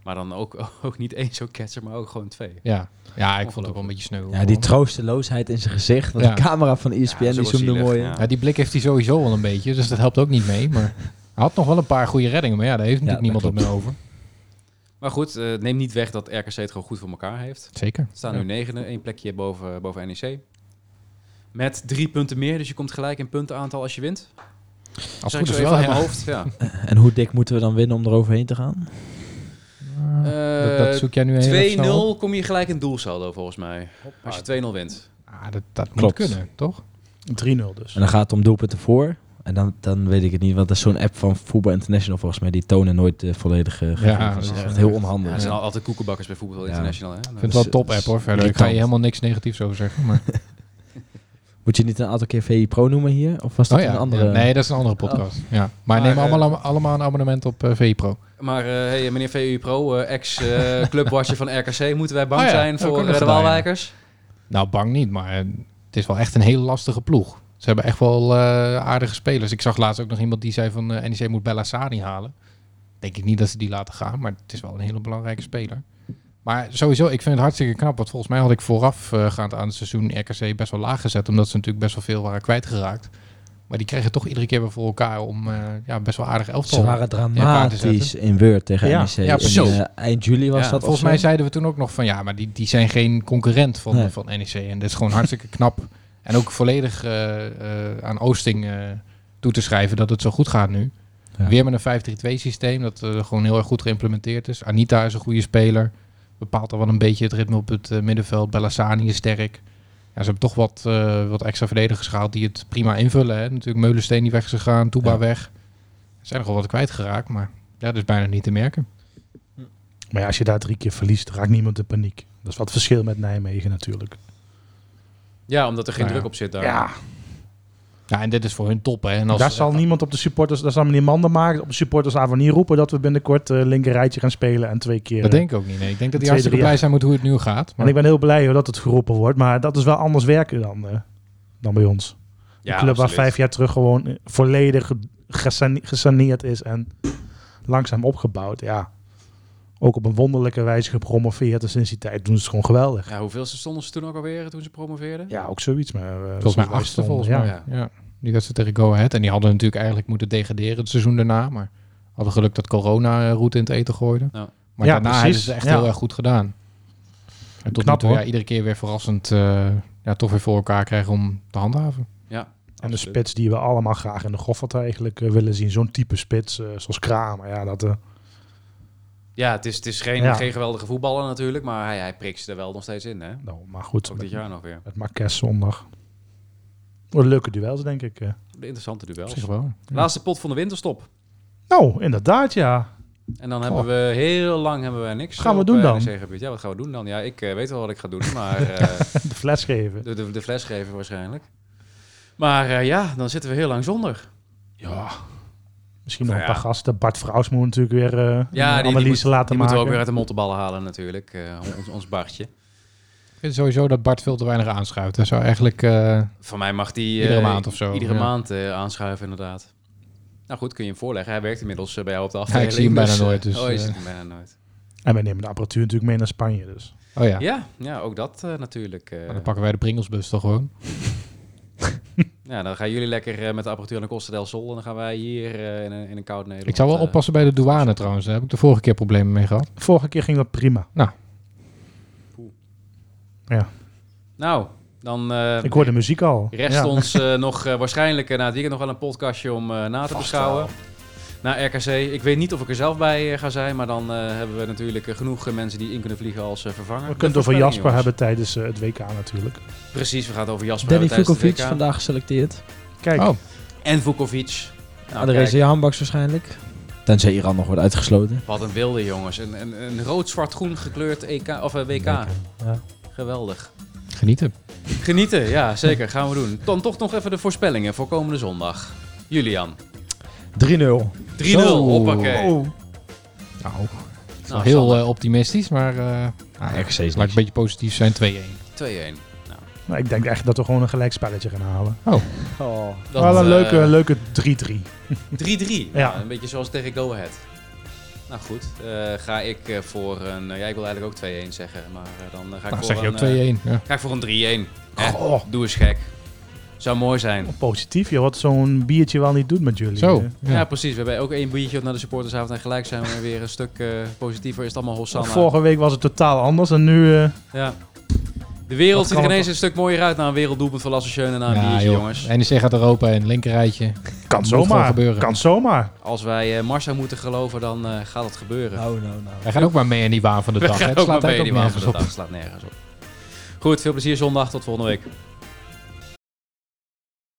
Maar dan ook, (laughs) ook niet één zo'n catcher, maar ook gewoon twee. ja. ja ik vond het ook wel een beetje sneu. Ja, die troosteloosheid in zijn gezicht. Want Ja. De camera van Ja, ESPN is die zoomde mooi in. ja. Ja, die blik heeft hij sowieso wel een beetje. Dus dat helpt ook niet mee. Maar (laughs) hij had nog wel een paar goede reddingen. Maar ja, daar heeft natuurlijk niemand het meer over. Maar goed, eh, neem niet weg dat RKC het gewoon goed voor elkaar heeft. Zeker. Er staan Ja. nu negende, één plekje boven, boven NEC. Met drie punten meer, dus je komt gelijk in puntenaantal als je wint. Als goed zo is wel, ja. mijn hoofd. Ja. (laughs) En hoe dik moeten we dan winnen om eroverheen te gaan? Dat, dat zoek jij nu heel even snel op. 2-0 kom je gelijk in doelsaldo volgens mij. Als je 2-0 wint. Ah, dat, dat moet Klopt. kunnen, toch? 3-0 dus. En dan gaat het om doelpunten voor. En dan, dan weet ik het niet, want dat is zo'n app van Voetbal International volgens mij. Die tonen nooit de volledige gegevens. Ja, dat is echt heel onhandig. Ja, er zijn al- altijd koekenbakkers bij Voetbal Ja. International. Hè? Ik vind het wel een top-app hoor. Verder ik ga je helemaal niks negatiefs over zeggen. Maar... (laughs) Moet je niet een aantal keer VI Pro noemen hier? Of was dat Oh ja, een andere? ja. Nee, dat is een andere podcast. Ja. Maar, Maar, neem eh, allemaal, allemaal een abonnement op eh VI Pro. Maar eh, hey, meneer VU Pro, eh, ex-clubwatcher (laughs) van RKC, moeten wij bang Oh ja, zijn voor de. Waalwijkers? Nou, bang niet, maar het is wel echt een hele lastige ploeg. Ze hebben echt wel eh, aardige spelers. Ik zag laatst ook nog iemand die zei van NEC moet Bellassani halen. Denk ik niet dat ze die laten gaan, maar het is wel een hele belangrijke speler. Maar sowieso, ik vind het hartstikke knap. Want volgens mij had ik voorafgaand aan het seizoen RKC best wel laag gezet. Omdat ze natuurlijk best wel veel waren kwijtgeraakt. Maar die kregen toch iedere keer weer voor elkaar om eh, ja, best wel aardig elftal. Ze waren dramatisch in Word tegen Ja. NEC. Ja, precies. eh, eind juli was Ja, dat. Volgens mij zeiden we toen ook nog van ja, maar die, die zijn geen concurrent van, Nee. van NEC. En dat is gewoon hartstikke (laughs) knap. En ook volledig eh, eh, aan Oosting eh, toe te schrijven dat het zo goed gaat nu. Ja. Weer met een 5-3-2 systeem dat eh, gewoon heel erg goed geïmplementeerd is. Anita is een goede speler. Bepaalt al wel een beetje het ritme op het eh, middenveld. Bellassani is sterk. Ja, ze hebben toch wat, eh, wat extra verdedigers gehaald die het prima invullen. Hè. Natuurlijk Meulensteen die weg is gegaan, Toeba Ja. weg. Er zijn nogal wat kwijtgeraakt, maar ja, dat is bijna niet te merken. Maar ja, als je daar drie keer verliest, raakt niemand in paniek. Dat is wat verschil met Nijmegen natuurlijk. Ja, omdat er geen Ja. druk op zit daar. Ja, Ja, en dit is voor hun top. Hè. En als, daar zal niemand op de supporters, daar zal meneer Mander maken op de supportersavond niet roepen dat we binnenkort uh, linker rijtje gaan spelen en twee keer. Dat eh, denk ik ook niet. Nee. Ik denk dat die hartstikke drie blij zijn met hoe het nu gaat. En Maar ik ben heel blij hoor, dat het geroepen wordt, maar dat is wel anders werken dan, eh, dan bij ons. Ja, Een club waar vijf jaar terug gewoon volledig gesane- gesaneerd is en langzaam opgebouwd. Ja, ook op een wonderlijke wijze gepromoveerd. En sinds die tijd doen ze het gewoon geweldig. Ja, hoeveelste stonden ze toen ook alweer toen ze promoveerden? Ja, ook zoiets. Maar, eh, volgens mij achtste volgens ja. mij. Ja. Die wedstrijd tegen Go Ahead. En die hadden natuurlijk eigenlijk moeten degraderen het seizoen daarna. Maar hadden geluk dat corona eh, route in het eten gooide. Ja. Maar Ja, daarna precies. hebben ze het echt Ja. heel erg goed gedaan. En tot Knap, nu toe, hoor. ja, iedere keer weer verrassend eh, ja, toch weer voor elkaar krijgen om te handhaven. Ja, En de spits die we allemaal graag in de Goffert eigenlijk eh, willen zien. Zo'n type spits, eh, zoals Kramer. Ja, dat, eh, Ja, het is, het is geen, Ja. geen geweldige voetballer natuurlijk, maar hij, hij prikt er wel nog steeds in, hè? nou, maar goed. Ook dit jaar nog weer. met Marques zondag. Wat leuke duels, denk ik. eh. De interessante duels. wel. Laatste pot van de winterstop. Nou, inderdaad, ja. En dan hebben we heel lang hebben we niks. Wat gaan we doen eh, dan? Ja, wat gaan we doen dan? Ja, ik eh, weet wel wat ik ga doen, maar (laughs) De fles geven. de, de, de fles geven waarschijnlijk. Maar ja, dan zitten we heel lang zonder. Ja. Misschien nog Nou een paar gasten. Bart Vrouws moet natuurlijk weer Ja, die, die, analyse moet- laten die moeten maken. we ook weer uit de mottenballen halen natuurlijk. ons, ons Bartje. Ik vind sowieso dat Bart veel te weinig aanschuift. Hij zou eigenlijk... eh, Van mij mag die... eh, Iedere maand of zo, Iedere ja. maand eh, aanschuiven inderdaad. Nou goed, kun je hem voorleggen. Hij werkt inmiddels eh, bij jou op de Ja, afdeling. ik zie hem bijna dus, eh, nooit, dus, oh, je eh. ziet hem bijna nooit. En wij nemen de apparatuur natuurlijk mee naar Spanje. Dus. oh ja, Ja, ja ook dat eh, natuurlijk. eh. Maar dan pakken wij de Pringelsbus toch gewoon. (laughs) ja, dan gaan jullie lekker eh, met de apparatuur naar Costa del Sol. En dan gaan wij hier eh, in, een, in een koud Nederland. Ik zou wel eh, oppassen bij de douane trouwens. Daar heb ik de vorige keer problemen mee gehad. Vorige keer ging dat prima. Nou, dan eh, Ik hoor de muziek al. rest Ja. ons eh, (laughs) nog eh, waarschijnlijk na het weekend nog wel een podcastje om eh, na te beschouwen. Naar RKC. Ik weet niet of ik er zelf bij ga zijn, maar dan eh, hebben we natuurlijk genoeg mensen die in kunnen vliegen als eh, vervanger. We kunnen het over Jasper jongens. hebben tijdens eh, het WK natuurlijk. Precies, we gaan het over Jasper Danny hebben tijdens Vukovic het WK. vandaag geselecteerd. Kijk, Oh, En Vukovic. Nou, Aan de race Jahanbaks waarschijnlijk. Tenzij Iran nog wordt uitgesloten. Wat een wilde jongens. Een, een, een rood-zwart-groen gekleurd EK, of, WK. Ja. Geweldig. genieten. Genieten, ja zeker. Gaan we doen. Dan toch nog even de voorspellingen voor komende zondag. Julian. 3-0. 3-0, Zo. hoppakee. Oh, Nou, Nou, heel eh, optimistisch, maar eh nou, is laat ik een beetje positief zijn. 2-1. 2-1. nou, ik denk echt dat we gewoon een gelijkspelletje gaan halen. Oh. Dat, Wel een eh, leuke, leuke 3-3. 3-3. Ja. Ja. een beetje zoals tegen Go Ahead. Nou goed, eh, ga ik eh, voor een... eh, ja, ik wil eigenlijk ook 2-1 zeggen, maar eh, dan ga ik Nou, voor zeg je een... ook 2-1. eh, ja. ga ik voor een 3-1. Hè? Goh. Doe eens gek. Zou mooi zijn. Positief, joh, wat zo'n biertje wel niet doet met jullie. Zo. Ja. Ja. precies. We hebben ook één biertje op naar de supportersavond en gelijk zijn we weer een stuk eh, positiever. Is het allemaal Hosanna. Vorige week was het totaal anders en nu... eh, Ja. De wereld ziet er ineens een stuk mooier uit na een werelddoelpunt van Lasse Schöne en na een Ja, biertje, joh. jongens. NEC gaat Europa in, linkerrijtje. kan zomaar. gebeuren. Kan zomaar. Als wij eh Marsa moeten geloven, dan eh, gaat het gebeuren. Nou, nou, nou. Wij gaan ook maar mee in die waan van de dag. Het ook maar slaat die ook van de dag. Slaat nergens op. Goed, veel plezier zondag. Tot volgende week.